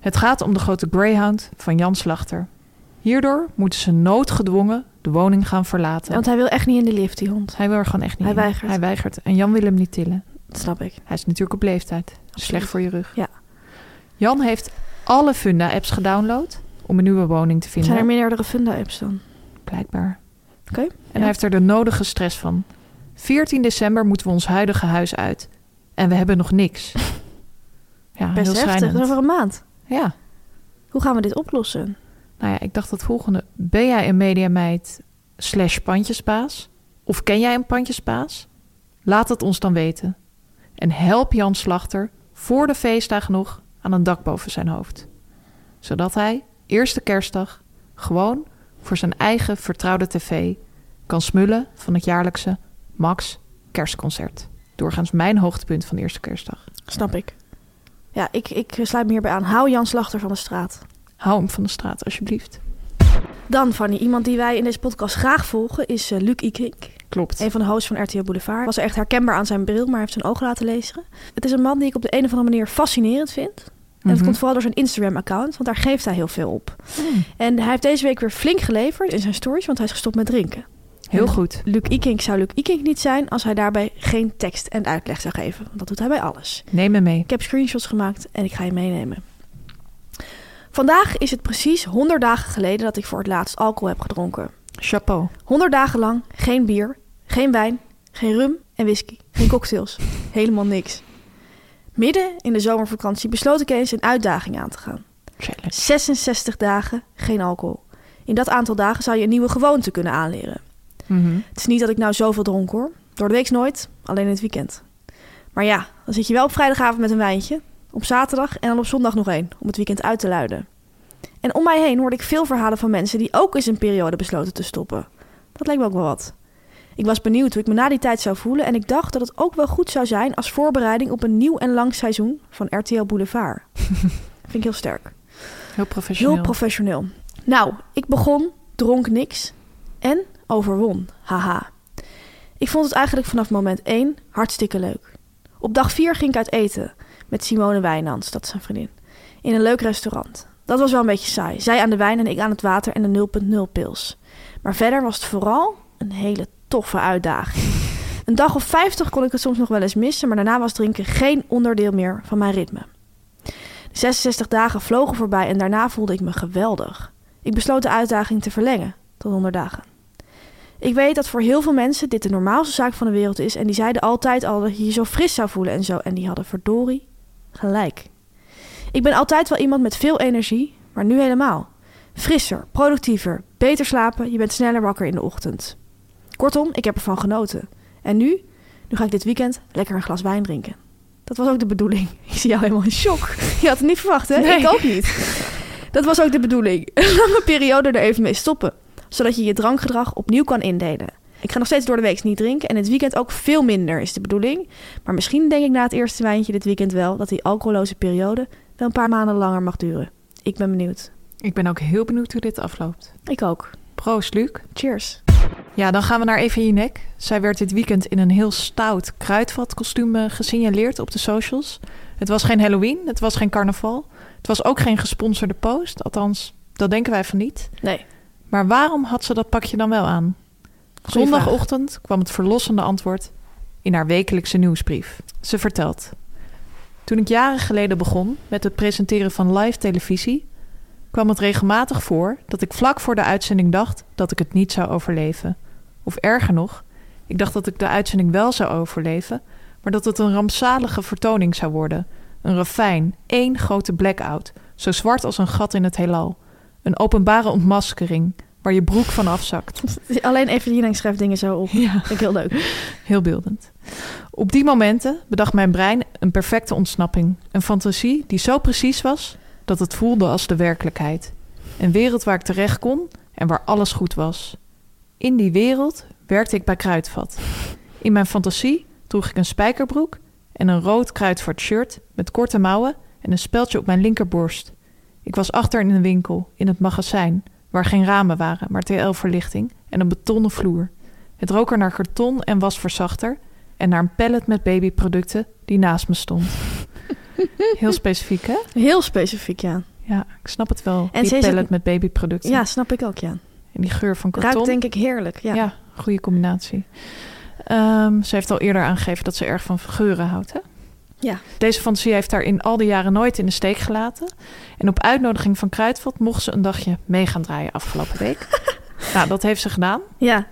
Het gaat om de grote Greyhound van Jan Slachter. Hierdoor moeten ze noodgedwongen de woning gaan verlaten. Want hij wil echt niet in de lift, die hond. Hij wil er gewoon echt niet Hij in. weigert. Hij weigert. En Jan wil hem niet tillen. Dat snap ik. Hij is natuurlijk op leeftijd. Slecht voor je rug. Ja. Jan heeft alle Funda-apps gedownload om een nieuwe woning te vinden. Zijn er meerdere Funda-apps dan? Blijkbaar. Oké. En hij heeft er de nodige stress van. 14 december moeten we ons huidige huis uit. En we hebben nog niks. Ja, Best heel heftig. Dat is over een maand. Ja. Hoe gaan we dit oplossen? Nou ja, ik dacht het volgende. Ben jij een mediameid slash pandjesbaas? Of ken jij een pandjesbaas? Laat het ons dan weten. En help Jan Slachter voor de feestdagen nog aan een dak boven zijn hoofd. Zodat hij, eerste kerstdag, gewoon voor zijn eigen vertrouwde tv kan smullen van het jaarlijkse Max kerstconcert. Doorgaans mijn hoogtepunt van eerste kerstdag. Snap ik. Ja, ik, ik sluit me hierbij aan. Hou Jan Slachter van de straat. Hou hem van de straat, alsjeblieft. Dan, Fanny, iemand die wij in deze podcast graag volgen is eh, Luc Ikink. Klopt. Een van de hosts van RTL Boulevard. Was er echt herkenbaar aan zijn bril, maar heeft zijn ogen laten lezen. Het is een man die ik op de een of andere manier fascinerend vind. En het Mhm. komt vooral door zijn Instagram-account, want daar geeft hij heel veel op. Hmm. En hij heeft deze week weer flink geleverd in zijn stories, want hij is gestopt met drinken. Heel En goed. Luc Ikink zou Luc Ikink niet zijn als hij daarbij geen tekst en uitleg zou geven. Want dat doet hij bij alles. Neem me mee. Ik heb screenshots gemaakt en ik ga je meenemen. Vandaag is het precies 100 dagen geleden dat ik voor het laatst alcohol heb gedronken. Chapeau. 100 dagen lang geen bier, geen wijn, geen rum en whisky, geen cocktails. Helemaal niks. Midden in de zomervakantie besloot ik eens een uitdaging aan te gaan. Challenge. 66 dagen geen alcohol. In dat aantal dagen zou je een nieuwe gewoonte kunnen aanleren. Mhm. Het is niet dat ik nou zoveel dronk hoor. Door de week nooit, alleen in het weekend. Maar ja, dan zit je wel op vrijdagavond met een wijntje. Op zaterdag en dan op zondag nog één, om het weekend uit te luiden. En om mij heen hoorde ik veel verhalen van mensen die ook eens een periode besloten te stoppen. Dat leek me ook wel wat. Ik was benieuwd hoe ik me na die tijd zou voelen en ik dacht dat het ook wel goed zou zijn als voorbereiding op een nieuw en lang seizoen van RTL Boulevard. Vind ik heel sterk. Heel professioneel. Heel professioneel. Nou, ik begon, dronk niks en overwon. Haha. Ik vond het eigenlijk vanaf moment 1 hartstikke leuk. Op dag 4 ging ik uit eten met Simone Wijnands, dat is zijn vriendin, in een leuk restaurant. Dat was wel een beetje saai. Zij aan de wijn en ik aan het water en de 0.0 pils. Maar verder was het vooral een hele toffe uitdaging. Een dag of 50 kon ik het soms nog wel eens missen, maar daarna was drinken geen onderdeel meer van mijn ritme. De 66 dagen vlogen voorbij en daarna voelde ik me geweldig. Ik besloot de uitdaging te verlengen tot 100 dagen. Ik weet dat voor heel veel mensen dit de normaalste zaak van de wereld is en die zeiden altijd al dat je je zo fris zou voelen en zo en die hadden verdorie gelijk. Ik ben altijd wel iemand met veel energie, maar nu helemaal. Frisser, productiever, beter slapen, je bent sneller wakker in de ochtend. Kortom, ik heb ervan genoten. En nu? Nu ga ik dit weekend lekker een glas wijn drinken. Dat was ook de bedoeling. Ik zie jou helemaal in shock. Je had het niet verwacht, hè? Nee. Ik ook niet. Dat was ook de bedoeling. Een lange periode er even mee stoppen. Zodat je je drankgedrag opnieuw kan indelen. Ik ga nog steeds door de week niet drinken. En het weekend ook veel minder is de bedoeling. Maar misschien denk ik na het eerste wijntje dit weekend wel... dat die alcoholloze periode wel een paar maanden langer mag duren. Ik ben benieuwd. Ik ben ook heel benieuwd hoe dit afloopt. Ik ook. Proost, Luc. Cheers. Ja, dan gaan we naar Eva Jinek. Zij werd dit weekend in een heel stout kruidvatkostuum eh, gesignaleerd op de socials. Het was geen Halloween, het was geen carnaval. Het was ook geen gesponsorde post. Althans, dat denken wij van niet. Nee. Maar waarom had ze dat pakje dan wel aan? Zondagochtend kwam het verlossende antwoord in haar wekelijkse nieuwsbrief. Ze vertelt: Toen ik jaren geleden begon met het presenteren van live televisie, kwam het regelmatig voor dat ik vlak voor de uitzending dacht dat ik het niet zou overleven. Of erger nog, ik dacht dat ik de uitzending wel zou overleven, maar dat het een rampzalige vertoning zou worden. Een ravijn, één grote blackout, zo zwart als een gat in het heelal. Een openbare ontmaskering waar je broek van afzakt. Alleen even Jinek schrijft dingen zo op. Ja. Vind ik heel leuk. Heel beeldend. Op die momenten bedacht mijn brein een perfecte ontsnapping. Een fantasie die zo precies was dat het voelde als de werkelijkheid. Een wereld waar ik terecht kon en waar alles goed was. In die wereld werkte ik bij Kruidvat. In mijn fantasie droeg ik een spijkerbroek en een rood kruidvat shirt met korte mouwen en een speldje op mijn linkerborst. Ik was achter in een winkel, in het magazijn, waar geen ramen waren, maar TL-verlichting en een betonnen vloer. Het rook er naar karton en wasverzachter en naar een pallet met babyproducten die naast me stond. Heel specifiek, hè? Heel specifiek, ja. Ja, ik snap het wel. En die pallet het- met babyproducten. Ja, snap ik ook, ja. En die geur van karton. Ruikt denk ik heerlijk, ja. Ja, goede combinatie. Ehm, ze heeft al eerder aangegeven dat ze erg van geuren houdt. Hè? Ja. Deze fantasie heeft haar in al die jaren nooit in de steek gelaten. En op uitnodiging van Kruidvat mocht ze een dagje mee gaan draaien afgelopen week. nou, dat heeft ze gedaan. Ja,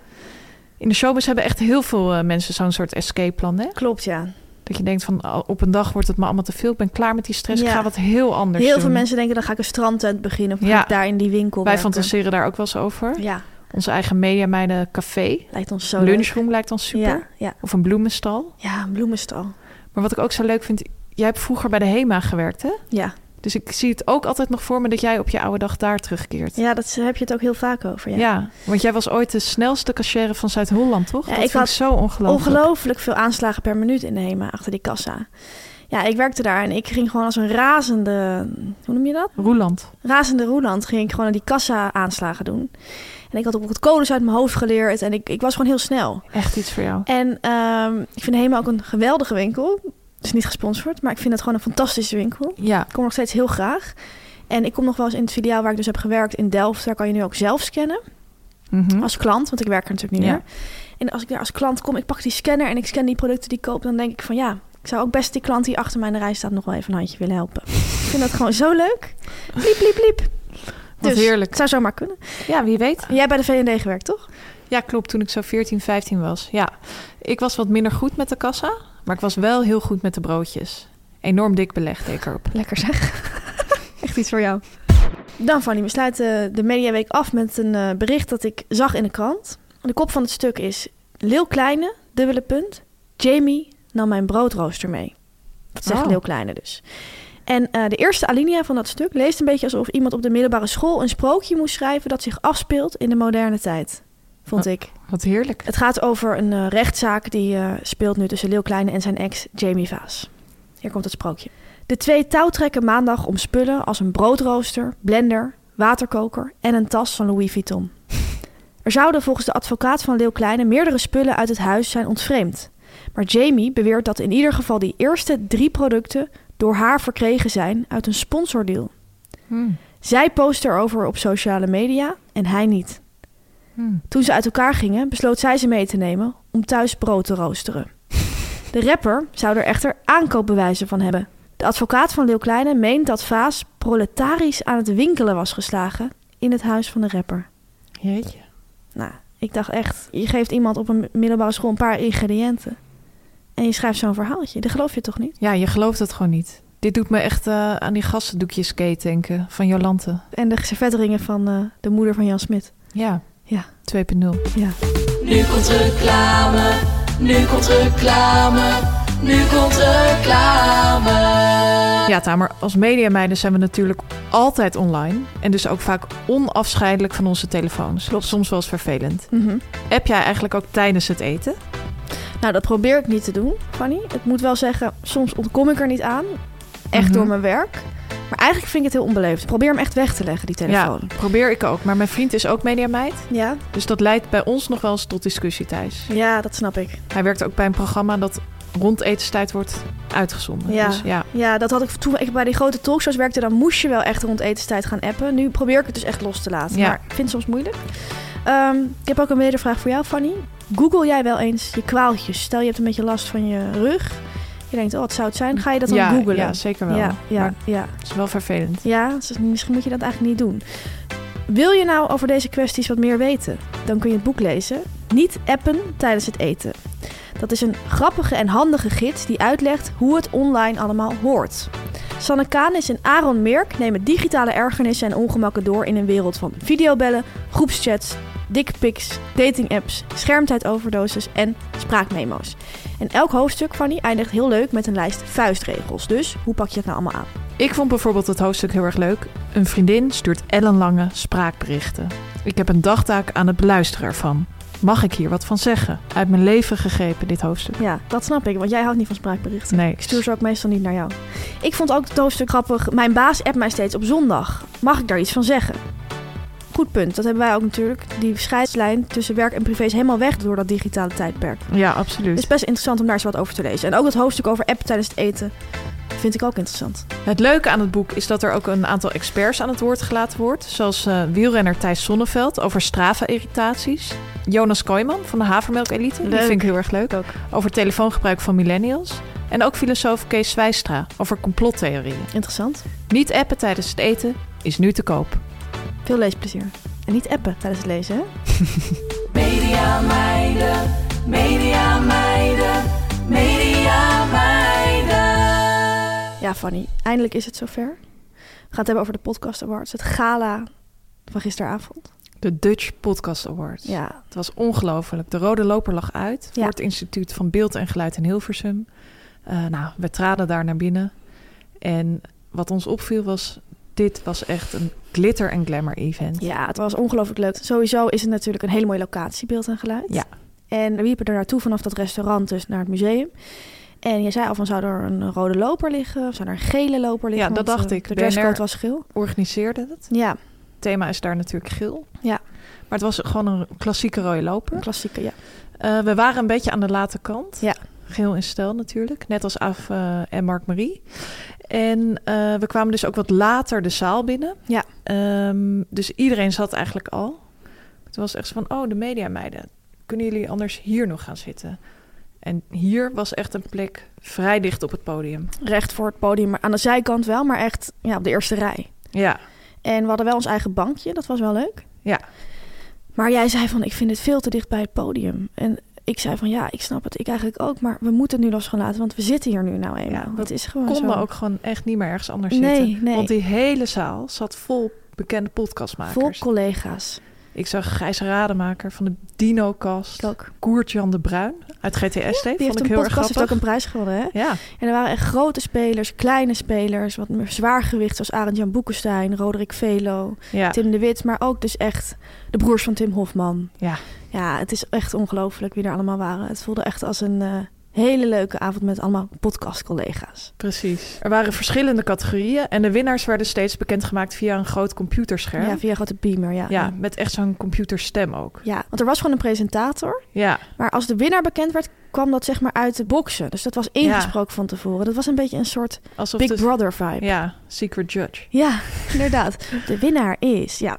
In de showbiz hebben echt heel veel eh, mensen zo'n soort escape plan. Hè? klopt, ja. Dat je denkt van al- op een dag wordt het me allemaal te veel. Ik ben klaar met die stress. Ik ga wat heel anders Heel doen. veel mensen denken, dan ga ik een strandtent beginnen... of ga ik daar in die winkel Wij werken. fantaseren daar ook wel eens over. Ja, Onze eigen mediameiden café. lijkt ons zo leuk. Lunchroom lijkt ons super. Ja, ja. Of een bloemenstal. ja, een bloemenstal. Maar wat ik ook zo leuk vind, jij hebt vroeger bij de HEMA gewerkt, hè? Ja, Dus ik zie het ook altijd nog voor me dat jij op je oude dag daar terugkeert. ja daar heb je het ook heel vaak over. Ja. Ja. want jij was ooit de snelste cashier van Zuid-Holland, toch? Ja, dat ik vind had ik zo ongelooflijk. Ongelooflijk veel aanslagen per minuut in de HEMA achter die kassa. Ja, ik werkte daar en ik ging gewoon als een razende... Hoe noem je dat? Roeland. razende roeland ging ik gewoon aan die kassa aanslagen doen. En ik had ook het codes uit mijn hoofd geleerd en ik, ik was gewoon heel snel. Echt iets voor jou. En ehm, ik vind Hema ook een geweldige winkel. Het is niet gesponsord, maar ik vind het gewoon een fantastische winkel. Ja, Ik kom nog steeds heel graag. En ik kom nog wel eens in het filiaal waar ik dus heb gewerkt in Delft. Daar kan je nu ook zelf scannen mhm. als klant, want ik werk er natuurlijk niet Ja. meer. En als ik daar als klant kom, ik pak die scanner en ik scan die producten die ik koop, dan denk ik van ja, ik zou ook best die klant die achter mij in de rij staat nog wel even een handje willen helpen. ik vind dat gewoon zo leuk. Bliep, bliep, bliep. wat Dus, heerlijk. Het zou zomaar kunnen. Ja, wie weet. Jij bij de V&D gewerkt, toch? Ja, klopt. Toen ik zo 14, 15 was. Ja, ik was wat minder goed met de kassa, maar ik was wel heel goed met de broodjes. Enorm dik belegd deed ik erop. Lekker zeg. Echt iets voor jou. Dan Fanny, we sluiten de Mediaweek af met een eh, bericht dat ik zag in de krant. De kop van het stuk is... Leeuw Kleine, dubbele punt. Jamie nam mijn broodrooster mee. Dat zegt Oh. Leeuw Kleine dus. En eh, de eerste alinea van dat stuk leest een beetje alsof iemand op de middelbare school... een sprookje moest schrijven dat zich afspeelt in de moderne tijd. Vond ik. Wat heerlijk. Het gaat over een eh, rechtszaak die eh, speelt nu tussen Leeuw Kleine en zijn ex Jamie Vaas. Hier komt het sprookje. De twee touwtrekken maandag om spullen als een broodrooster, blender, waterkoker en een tas van Louis Vuitton. Er zouden volgens de advocaat van Leeuw Kleine meerdere spullen uit het huis zijn ontvreemd. Maar Jamie beweert dat in ieder geval die eerste drie producten door haar verkregen zijn uit een sponsordeal. Hmm. Zij post erover op sociale media en hij niet. Hmm. Toen ze uit elkaar gingen, besloot zij ze mee te nemen om thuis brood te roosteren. De rapper zou er echter aankoopbewijzen van hebben. De advocaat van Leeuw Kleine meent dat Vaas proletarisch aan het winkelen was geslagen in het huis van de rapper. Jeetje. Nou, ik dacht echt, je geeft iemand op een middelbare school een paar ingrediënten. En je schrijft zo'n verhaaltje. Dat geloof je toch niet? Ja, je gelooft het gewoon niet. Dit doet me echt eh, aan die gassendoekjes skate denken van Jolante. En de servetringen van eh, de moeder van Jan Smit. Ja. Ja. 2.0. Ja. Nu komt reclame, nu komt reclame, nu komt reclame. Ja, Tamer, als mediameiden zijn we natuurlijk altijd online. En dus ook vaak onafscheidelijk van onze telefoons. Soms wel eens vervelend. Heb jij eigenlijk ook tijdens het eten? Nou, dat probeer ik niet te doen, Fanny. Ik moet wel zeggen, soms ontkom ik er niet aan. Echt Mhm. door mijn werk. Maar eigenlijk vind ik het heel onbeleefd. Probeer hem echt weg te leggen, die telefoon. Ja, probeer ik ook. Maar mijn vriend is ook mediameid. Ja, Dus dat leidt bij ons nog wel eens tot discussie thuis. ja dat snap ik. Hij werkt ook bij een programma dat rond etenstijd wordt uitgezonden. Ja. Dus ja, Ja, dat had ik toen ik bij die grote talkshows werkte. Dan moest je wel echt rond etenstijd gaan appen. Nu probeer ik het dus echt los te laten. Ja. Maar ik vind het soms moeilijk. Ehm, ik heb ook een wedervraag voor jou, Fanny. Google jij wel eens je kwaaltjes? Stel je hebt een beetje last van je rug. Je denkt, oh, wat zou het zijn? Ga je dat dan ja, googlen? ja zeker wel. ja, ja, ja. het is wel vervelend. Ja, dus misschien moet je dat eigenlijk niet doen. Wil je nou over deze kwesties wat meer weten? Dan kun je het boek lezen. Niet appen tijdens het eten. Dat is een grappige en handige gids die uitlegt hoe het online allemaal hoort. Sanne Kanis en Aaron Merk nemen digitale ergernissen en ongemakken door in een wereld van videobellen, groepschats, dickpics, datingapps, schermtijdoverdosis en spraakmemo's. En elk hoofdstuk van die eindigt heel leuk met een lijst vuistregels. Dus hoe pak je het nou allemaal aan? Ik vond bijvoorbeeld het hoofdstuk heel erg leuk. Een vriendin stuurt ellenlange spraakberichten. Ik heb een dagtaak aan het beluisteren ervan. mag ik hier wat van zeggen? Uit mijn leven gegrepen, dit hoofdstuk. Ja, dat snap ik, want jij houdt niet van spraakberichten. Nee. Ik stuur ze ook meestal niet naar jou. Ik vond ook het hoofdstuk grappig. Mijn baas appt mij steeds op zondag. Mag ik daar iets van zeggen? Goed punt. Dat hebben wij ook natuurlijk. Die scheidslijn tussen werk en privé is helemaal weg door dat digitale tijdperk. Ja, absoluut. Het is best interessant om daar eens wat over te lezen. En ook het hoofdstuk over app tijdens het eten vind ik ook interessant. Het leuke aan het boek is dat er ook een aantal experts aan het woord gelaten wordt. Zoals uh, wielrenner Thijs Sonneveld over Strava-irritaties. Jonas Kooijman van de Havermelk Elite. Die vind ik heel erg leuk. Ook. Over telefoongebruik van millennials. En ook filosoof Kees Zwijstra over complottheorieën. Interessant. Niet appen tijdens het eten is nu te koop. Veel leesplezier. En niet appen tijdens het lezen, hè? Media meiden, media meiden, media meiden. Ja, Fanny. Eindelijk is het zover. We gaan het hebben over de Podcast Awards. Het gala van gisteravond. De Dutch Podcast Awards. Ja, Het was ongelooflijk. De rode loper lag uit voor Ja. het Instituut van Beeld en Geluid in Hilversum. Eh, nou, we traden daar naar binnen. En wat ons opviel was, dit was echt een glitter en glamour event. ja, het was ongelooflijk leuk. Sowieso is het natuurlijk een hele mooie locatie, beeld en geluid. Ja. En we liepen er naartoe vanaf dat restaurant dus naar het museum. En je zei al van, zou er een rode loper liggen? Of zou er een gele loper liggen? Ja, dat dacht eh, ik. De dresscode was geel. Organiseerde het. Ja, Het thema is daar natuurlijk geel. Ja. Maar het was gewoon een klassieke rode loper. een klassieke, ja. Eh, we waren een beetje aan de late kant. Ja. Geel in stijl natuurlijk. Net als Af eh, en Mark Marie. En eh, we kwamen dus ook wat later de zaal binnen. Ja. Ehm, dus iedereen zat eigenlijk al. Het was echt zo van, oh, de mediameiden. Kunnen jullie anders hier nog gaan zitten? En hier was echt een plek vrij dicht op het podium. Recht voor het podium, maar aan de zijkant wel, maar echt ja, op de eerste rij. Ja, En we hadden wel ons eigen bankje, dat was wel leuk. Ja. Maar jij zei van, ik vind het veel te dicht bij het podium. En ik zei van, ja, ik snap het. Ik eigenlijk ook, maar we moeten het nu los gaan laten, want we zitten hier nu nou eenmaal. Ja, dat is gewoon konden zo. ook gewoon echt niet meer ergens anders Nee, zitten. nee. Want die hele zaal zat vol bekende podcastmakers. Vol collega's. Ik zag Gijs Rademaker van de Dino-kast. Koert-Jan de Bruin uit GTSD. Die vond heeft ik een heel erg podcast, heeft ook een prijs gewonnen, hè? Ja, En er waren echt grote spelers, kleine spelers, wat meer zwaargewicht zoals Arend-Jan Boekenstein, Roderick Velo, ja, Tim de Wit, maar ook dus echt de broers van Tim Hofman. ja. Ja, het is echt ongelooflijk wie er allemaal waren. Het voelde echt als een eh, hele leuke avond met allemaal podcastcollega's. precies. Er waren verschillende categorieën. En de winnaars werden steeds bekendgemaakt via een groot computerscherm. Ja, via een grote beamer, ja. Ja, met echt zo'n computerstem ook. Ja, want er was gewoon een presentator. Ja, Maar als de winnaar bekend werd, kwam dat zeg maar uit de boksen. Dus dat was ingesproken van tevoren. Dat was een beetje een soort alsof Big de- Brother vibe. Ja, Secret Judge. Ja, inderdaad. De winnaar is, ja.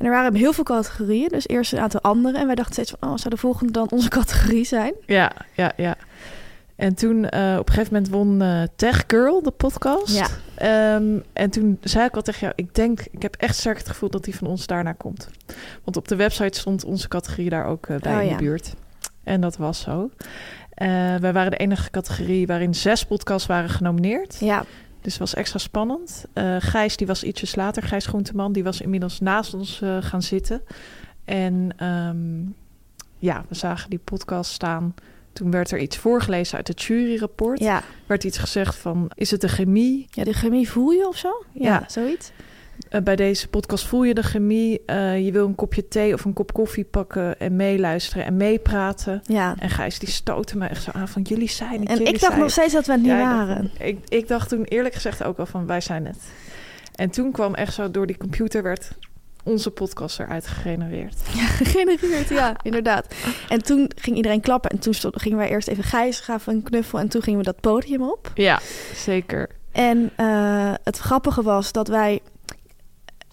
En er waren heel veel categorieën, dus eerst een aantal andere. En wij dachten steeds van, oh, zou de volgende dan onze categorie zijn? Ja, ja, ja. En toen eh, op een gegeven moment won eh, Tech Girl, de podcast. Ja. Ehm, en toen zei ik al tegen jou, ik denk, ik heb echt sterk het gevoel dat die van ons daarna komt. Want op de website stond onze categorie daar ook eh, bij Oh, in ja. de buurt. En dat was zo. Wij waren de enige categorie waarin zes podcasts waren genomineerd. Ja, Dus het was extra spannend. Eh, Gijs, die was ietsjes later. Gijs Groenteman, die was inmiddels naast ons eh, gaan zitten. En ehm, ja, we zagen die podcast staan. Toen werd er iets voorgelezen uit het juryrapport. ja. Werd iets gezegd van, is het de chemie? ja, de chemie voel je of zo? Ja, Ja. zoiets. Eh, bij deze podcast voel je de chemie. Eh, je wil een kopje thee of een kop koffie pakken en meeluisteren en meepraten. Ja. En Gijs, die stootte me echt zo aan van, jullie zijn het, En ik dacht nog steeds dat we het niet Ja, waren. Ik, ik dacht toen eerlijk gezegd ook al van wij zijn het. En toen kwam echt zo door die computer werd onze podcast eruit gegenereerd. Gegenereerd, ja, inderdaad. En toen ging iedereen klappen. En toen stond, gingen wij eerst even Gijs gaven een knuffel. En toen gingen we dat podium op. Ja, zeker. En eh, het grappige was dat wij...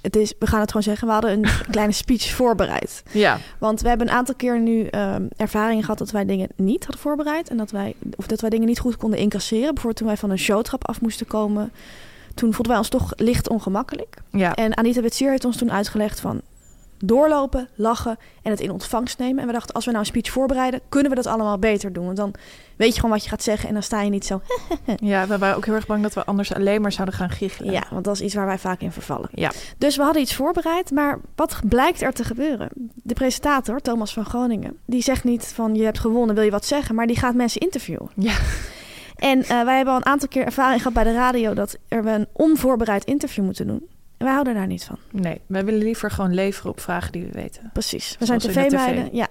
Het is, we gaan het gewoon zeggen, we hadden een kleine speech voorbereid. Ja, Want we hebben een aantal keer nu ehm ervaring gehad dat wij dingen niet hadden voorbereid. En dat wij, of dat wij dingen niet goed konden incasseren. Bijvoorbeeld toen wij van een showtrap af moesten komen. Toen voelden wij ons toch licht ongemakkelijk. ja, En Anita Witsier heeft ons toen uitgelegd van doorlopen, lachen en het in ontvangst nemen. En we dachten, als we nou een speech voorbereiden, kunnen we dat allemaal beter doen. Want dan weet je gewoon wat je gaat zeggen en dan sta je niet zo... ja, we waren ook heel erg bang dat we anders alleen maar zouden gaan giechelen. Ja, want dat is iets waar wij vaak in vervallen. Ja. Dus we hadden iets voorbereid, maar wat blijkt er te gebeuren? De presentator, Thomas van Groningen, die zegt niet van je hebt gewonnen, wil je wat zeggen? Maar die gaat mensen interviewen. Ja. En eh, wij hebben al een aantal keer ervaring gehad bij de radio dat er we een onvoorbereid interview moeten doen. Wij houden daar niet van. Nee, wij willen liever gewoon leveren op vragen die we weten. Precies. We zijn Zoals tv-meiden. TV. Ja.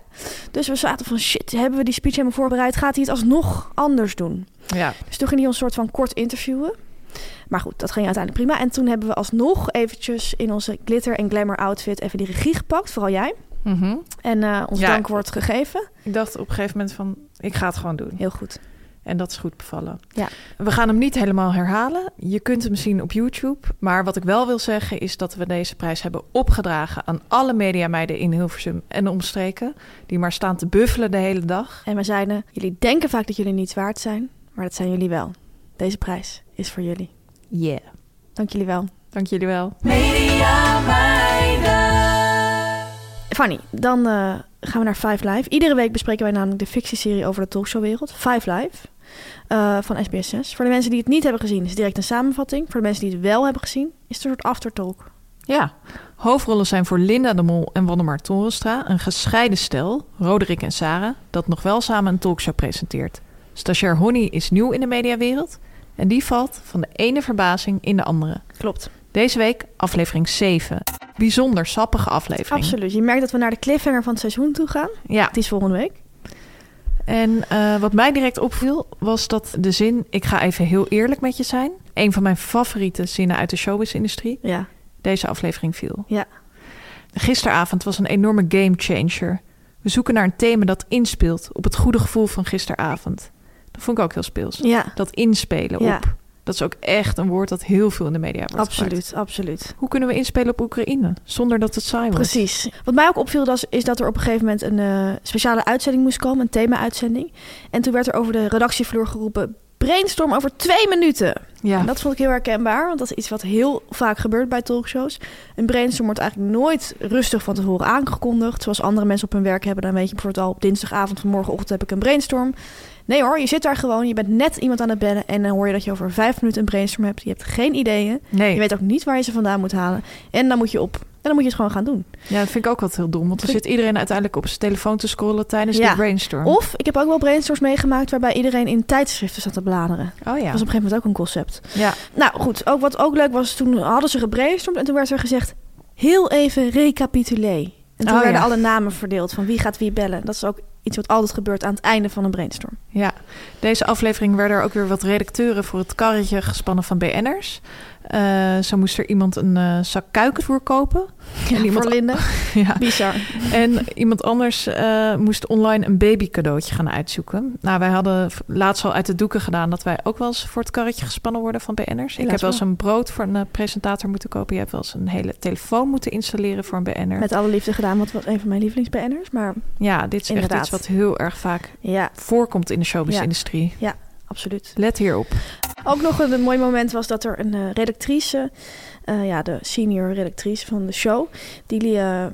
Dus we zaten van shit, hebben we die speech helemaal voorbereid? Gaat hij het alsnog anders doen? Ja, Dus toen ging hij ons soort van kort interviewen. Maar goed, dat ging uiteindelijk prima. En toen hebben we alsnog eventjes in onze glitter en glamour outfit even die regie gepakt. Vooral jij. Mhm. En eh, ons Ja. dankwoord gegeven. ik dacht op een gegeven moment van, ik ga het gewoon doen. Heel goed. En dat is goed bevallen. Ja. We gaan hem niet helemaal herhalen. Je kunt hem zien op YouTube. Maar wat ik wel wil zeggen is dat we deze prijs hebben opgedragen aan alle mediameiden in Hilversum en omstreken. Die maar staan te buffelen de hele dag. En we zeiden, jullie denken vaak dat jullie niets waard zijn. Maar dat zijn jullie wel. Deze prijs is voor jullie. Yeah. Dank jullie wel. Dank jullie wel. Media Fanny, dan eh, gaan we naar Five Live. Iedere week bespreken wij namelijk de fictieserie over de talkshowwereld. Five Live. Eh, van SBS6. Voor de mensen die het niet hebben gezien, is het direct een samenvatting. Voor de mensen die het wel hebben gezien, is het een soort aftertalk. Ja, hoofdrollen zijn voor Linda de Mol en Wandemar Torenstra... een gescheiden stel, Roderick en Sarah... dat nog wel samen een talkshow presenteert. Stagiair Honey is nieuw in de mediawereld... en die valt van de ene verbazing in de andere. Klopt. Deze week aflevering 7. Bijzonder sappige aflevering. Absoluut. Je merkt dat we naar de cliffhanger van het seizoen toe gaan. Ja, Het is volgende week. En eh, wat mij direct opviel was dat de zin... ik ga even heel eerlijk met je zijn... een van mijn favoriete zinnen uit de showbiz-industrie... Ja. deze aflevering viel. Ja. Gisteravond was een enorme gamechanger. We zoeken naar een thema dat inspeelt op het goede gevoel van gisteravond. Dat vond ik ook heel speels. Ja. Dat inspelen Ja. op. Dat is ook echt een woord dat heel veel in de media wordt gebruikt. Absoluut, absoluut. Hoe kunnen we inspelen op Oekraïne zonder dat het saai wordt? Precies. Wat mij ook opviel was, is dat er op een gegeven moment een eh, speciale uitzending moest komen, een thema-uitzending. En toen werd er over de redactievloer geroepen: brainstorm over twee minuten. Ja, En dat vond ik heel herkenbaar, want dat is iets wat heel vaak gebeurt bij talkshows. Een brainstorm wordt eigenlijk nooit rustig van tevoren aangekondigd. Zoals andere mensen op hun werk hebben, dan weet je bijvoorbeeld al op dinsdagavond van morgenochtend heb ik een brainstorm. Nee hoor, je zit daar gewoon, je bent net iemand aan het bellen en dan hoor je dat je over vijf minuten een brainstorm hebt. Je hebt geen ideeën, nee. je weet ook niet waar je ze vandaan moet halen. En dan moet je op. En dan moet je het gewoon gaan doen. ja, dat vind ik ook altijd heel dom. Want dan zit iedereen uiteindelijk op zijn telefoon te scrollen tijdens Ja. de brainstorm. Of ik heb ook wel brainstorms meegemaakt waarbij iedereen in tijdschriften zat te bladeren. oh Dat ja. was op een gegeven moment ook een concept. ja. Nou goed, ook wat ook leuk was, toen hadden ze gebrainstormd en toen werd er gezegd, heel even recapitulé. En toen Oh, werden ja. alle namen verdeeld van wie gaat wie bellen. Dat is ook iets wat altijd gebeurt aan het einde van een brainstorm. Ja, deze aflevering werden er ook weer wat redacteuren voor het karretje gespannen van BN'ers. Eh, zo moest er iemand een eh, zak kuikenvoer kopen. Ja, En iemand- voor Linde. ja. Bizar. En iemand anders eh, moest online een baby cadeautje gaan uitzoeken. Nou, wij hadden laatst al uit de doeken gedaan dat wij ook wel eens voor het karretje gespannen worden van BN'ers. Ik heb wel eens een brood voor een presentator moeten kopen. Je hebt wel eens een hele telefoon moeten installeren voor een BN'er. Met alle liefde gedaan, wat was een van mijn lievelingsbanners. Maar Ja, dit is echt iets wat heel erg vaak ja, voorkomt in de showbiz-industrie. absoluut. Let hierop. Ook nog een, mooi moment was dat er een eh, redactrice, eh, ja, de senior redactrice van de show, die, eh,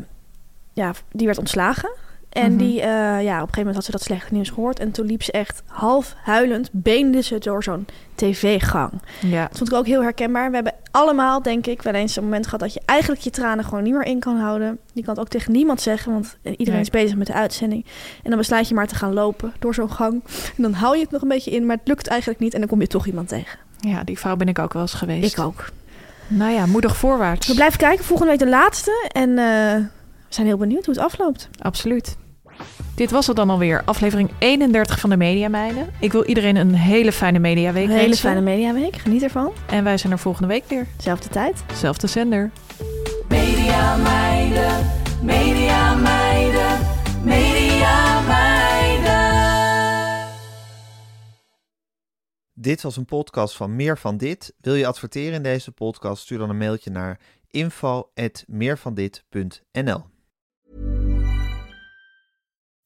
ja, die werd ontslagen. En Mhm. die, eh, ja, op een gegeven moment had ze dat slechte nieuws gehoord. En toen liep ze echt half huilend, beende ze door zo'n tv-gang. Ja. Dat vond ik ook heel herkenbaar. We hebben allemaal, denk ik, wel eens een moment gehad dat je eigenlijk je tranen gewoon niet meer in kan houden. Je kan het ook tegen niemand zeggen, want iedereen Nee. is bezig met de uitzending. En dan besluit je maar te gaan lopen door zo'n gang. En dan hou je het nog een beetje in, maar het lukt eigenlijk niet. En dan kom je toch iemand tegen. ja, die vrouw ben ik ook wel eens geweest. Ik ook. Nou ja, moedig voorwaarts. We blijven kijken. Volgende week de laatste. En eh, we zijn heel benieuwd hoe het afloopt. Absoluut. Dit was het dan alweer, aflevering 31 van de Media Meiden. Ik wil iedereen een hele fijne mediaweek Een hele wensen. fijne mediaweek. Geniet ervan. En wij zijn er volgende week weer. Zelfde tijd. Zelfde zender. Media meiden, media meiden, media meiden. Dit was een podcast van Meer van Dit. Wil je adverteren in deze podcast? Stuur dan een mailtje naar info@meervandit.nl.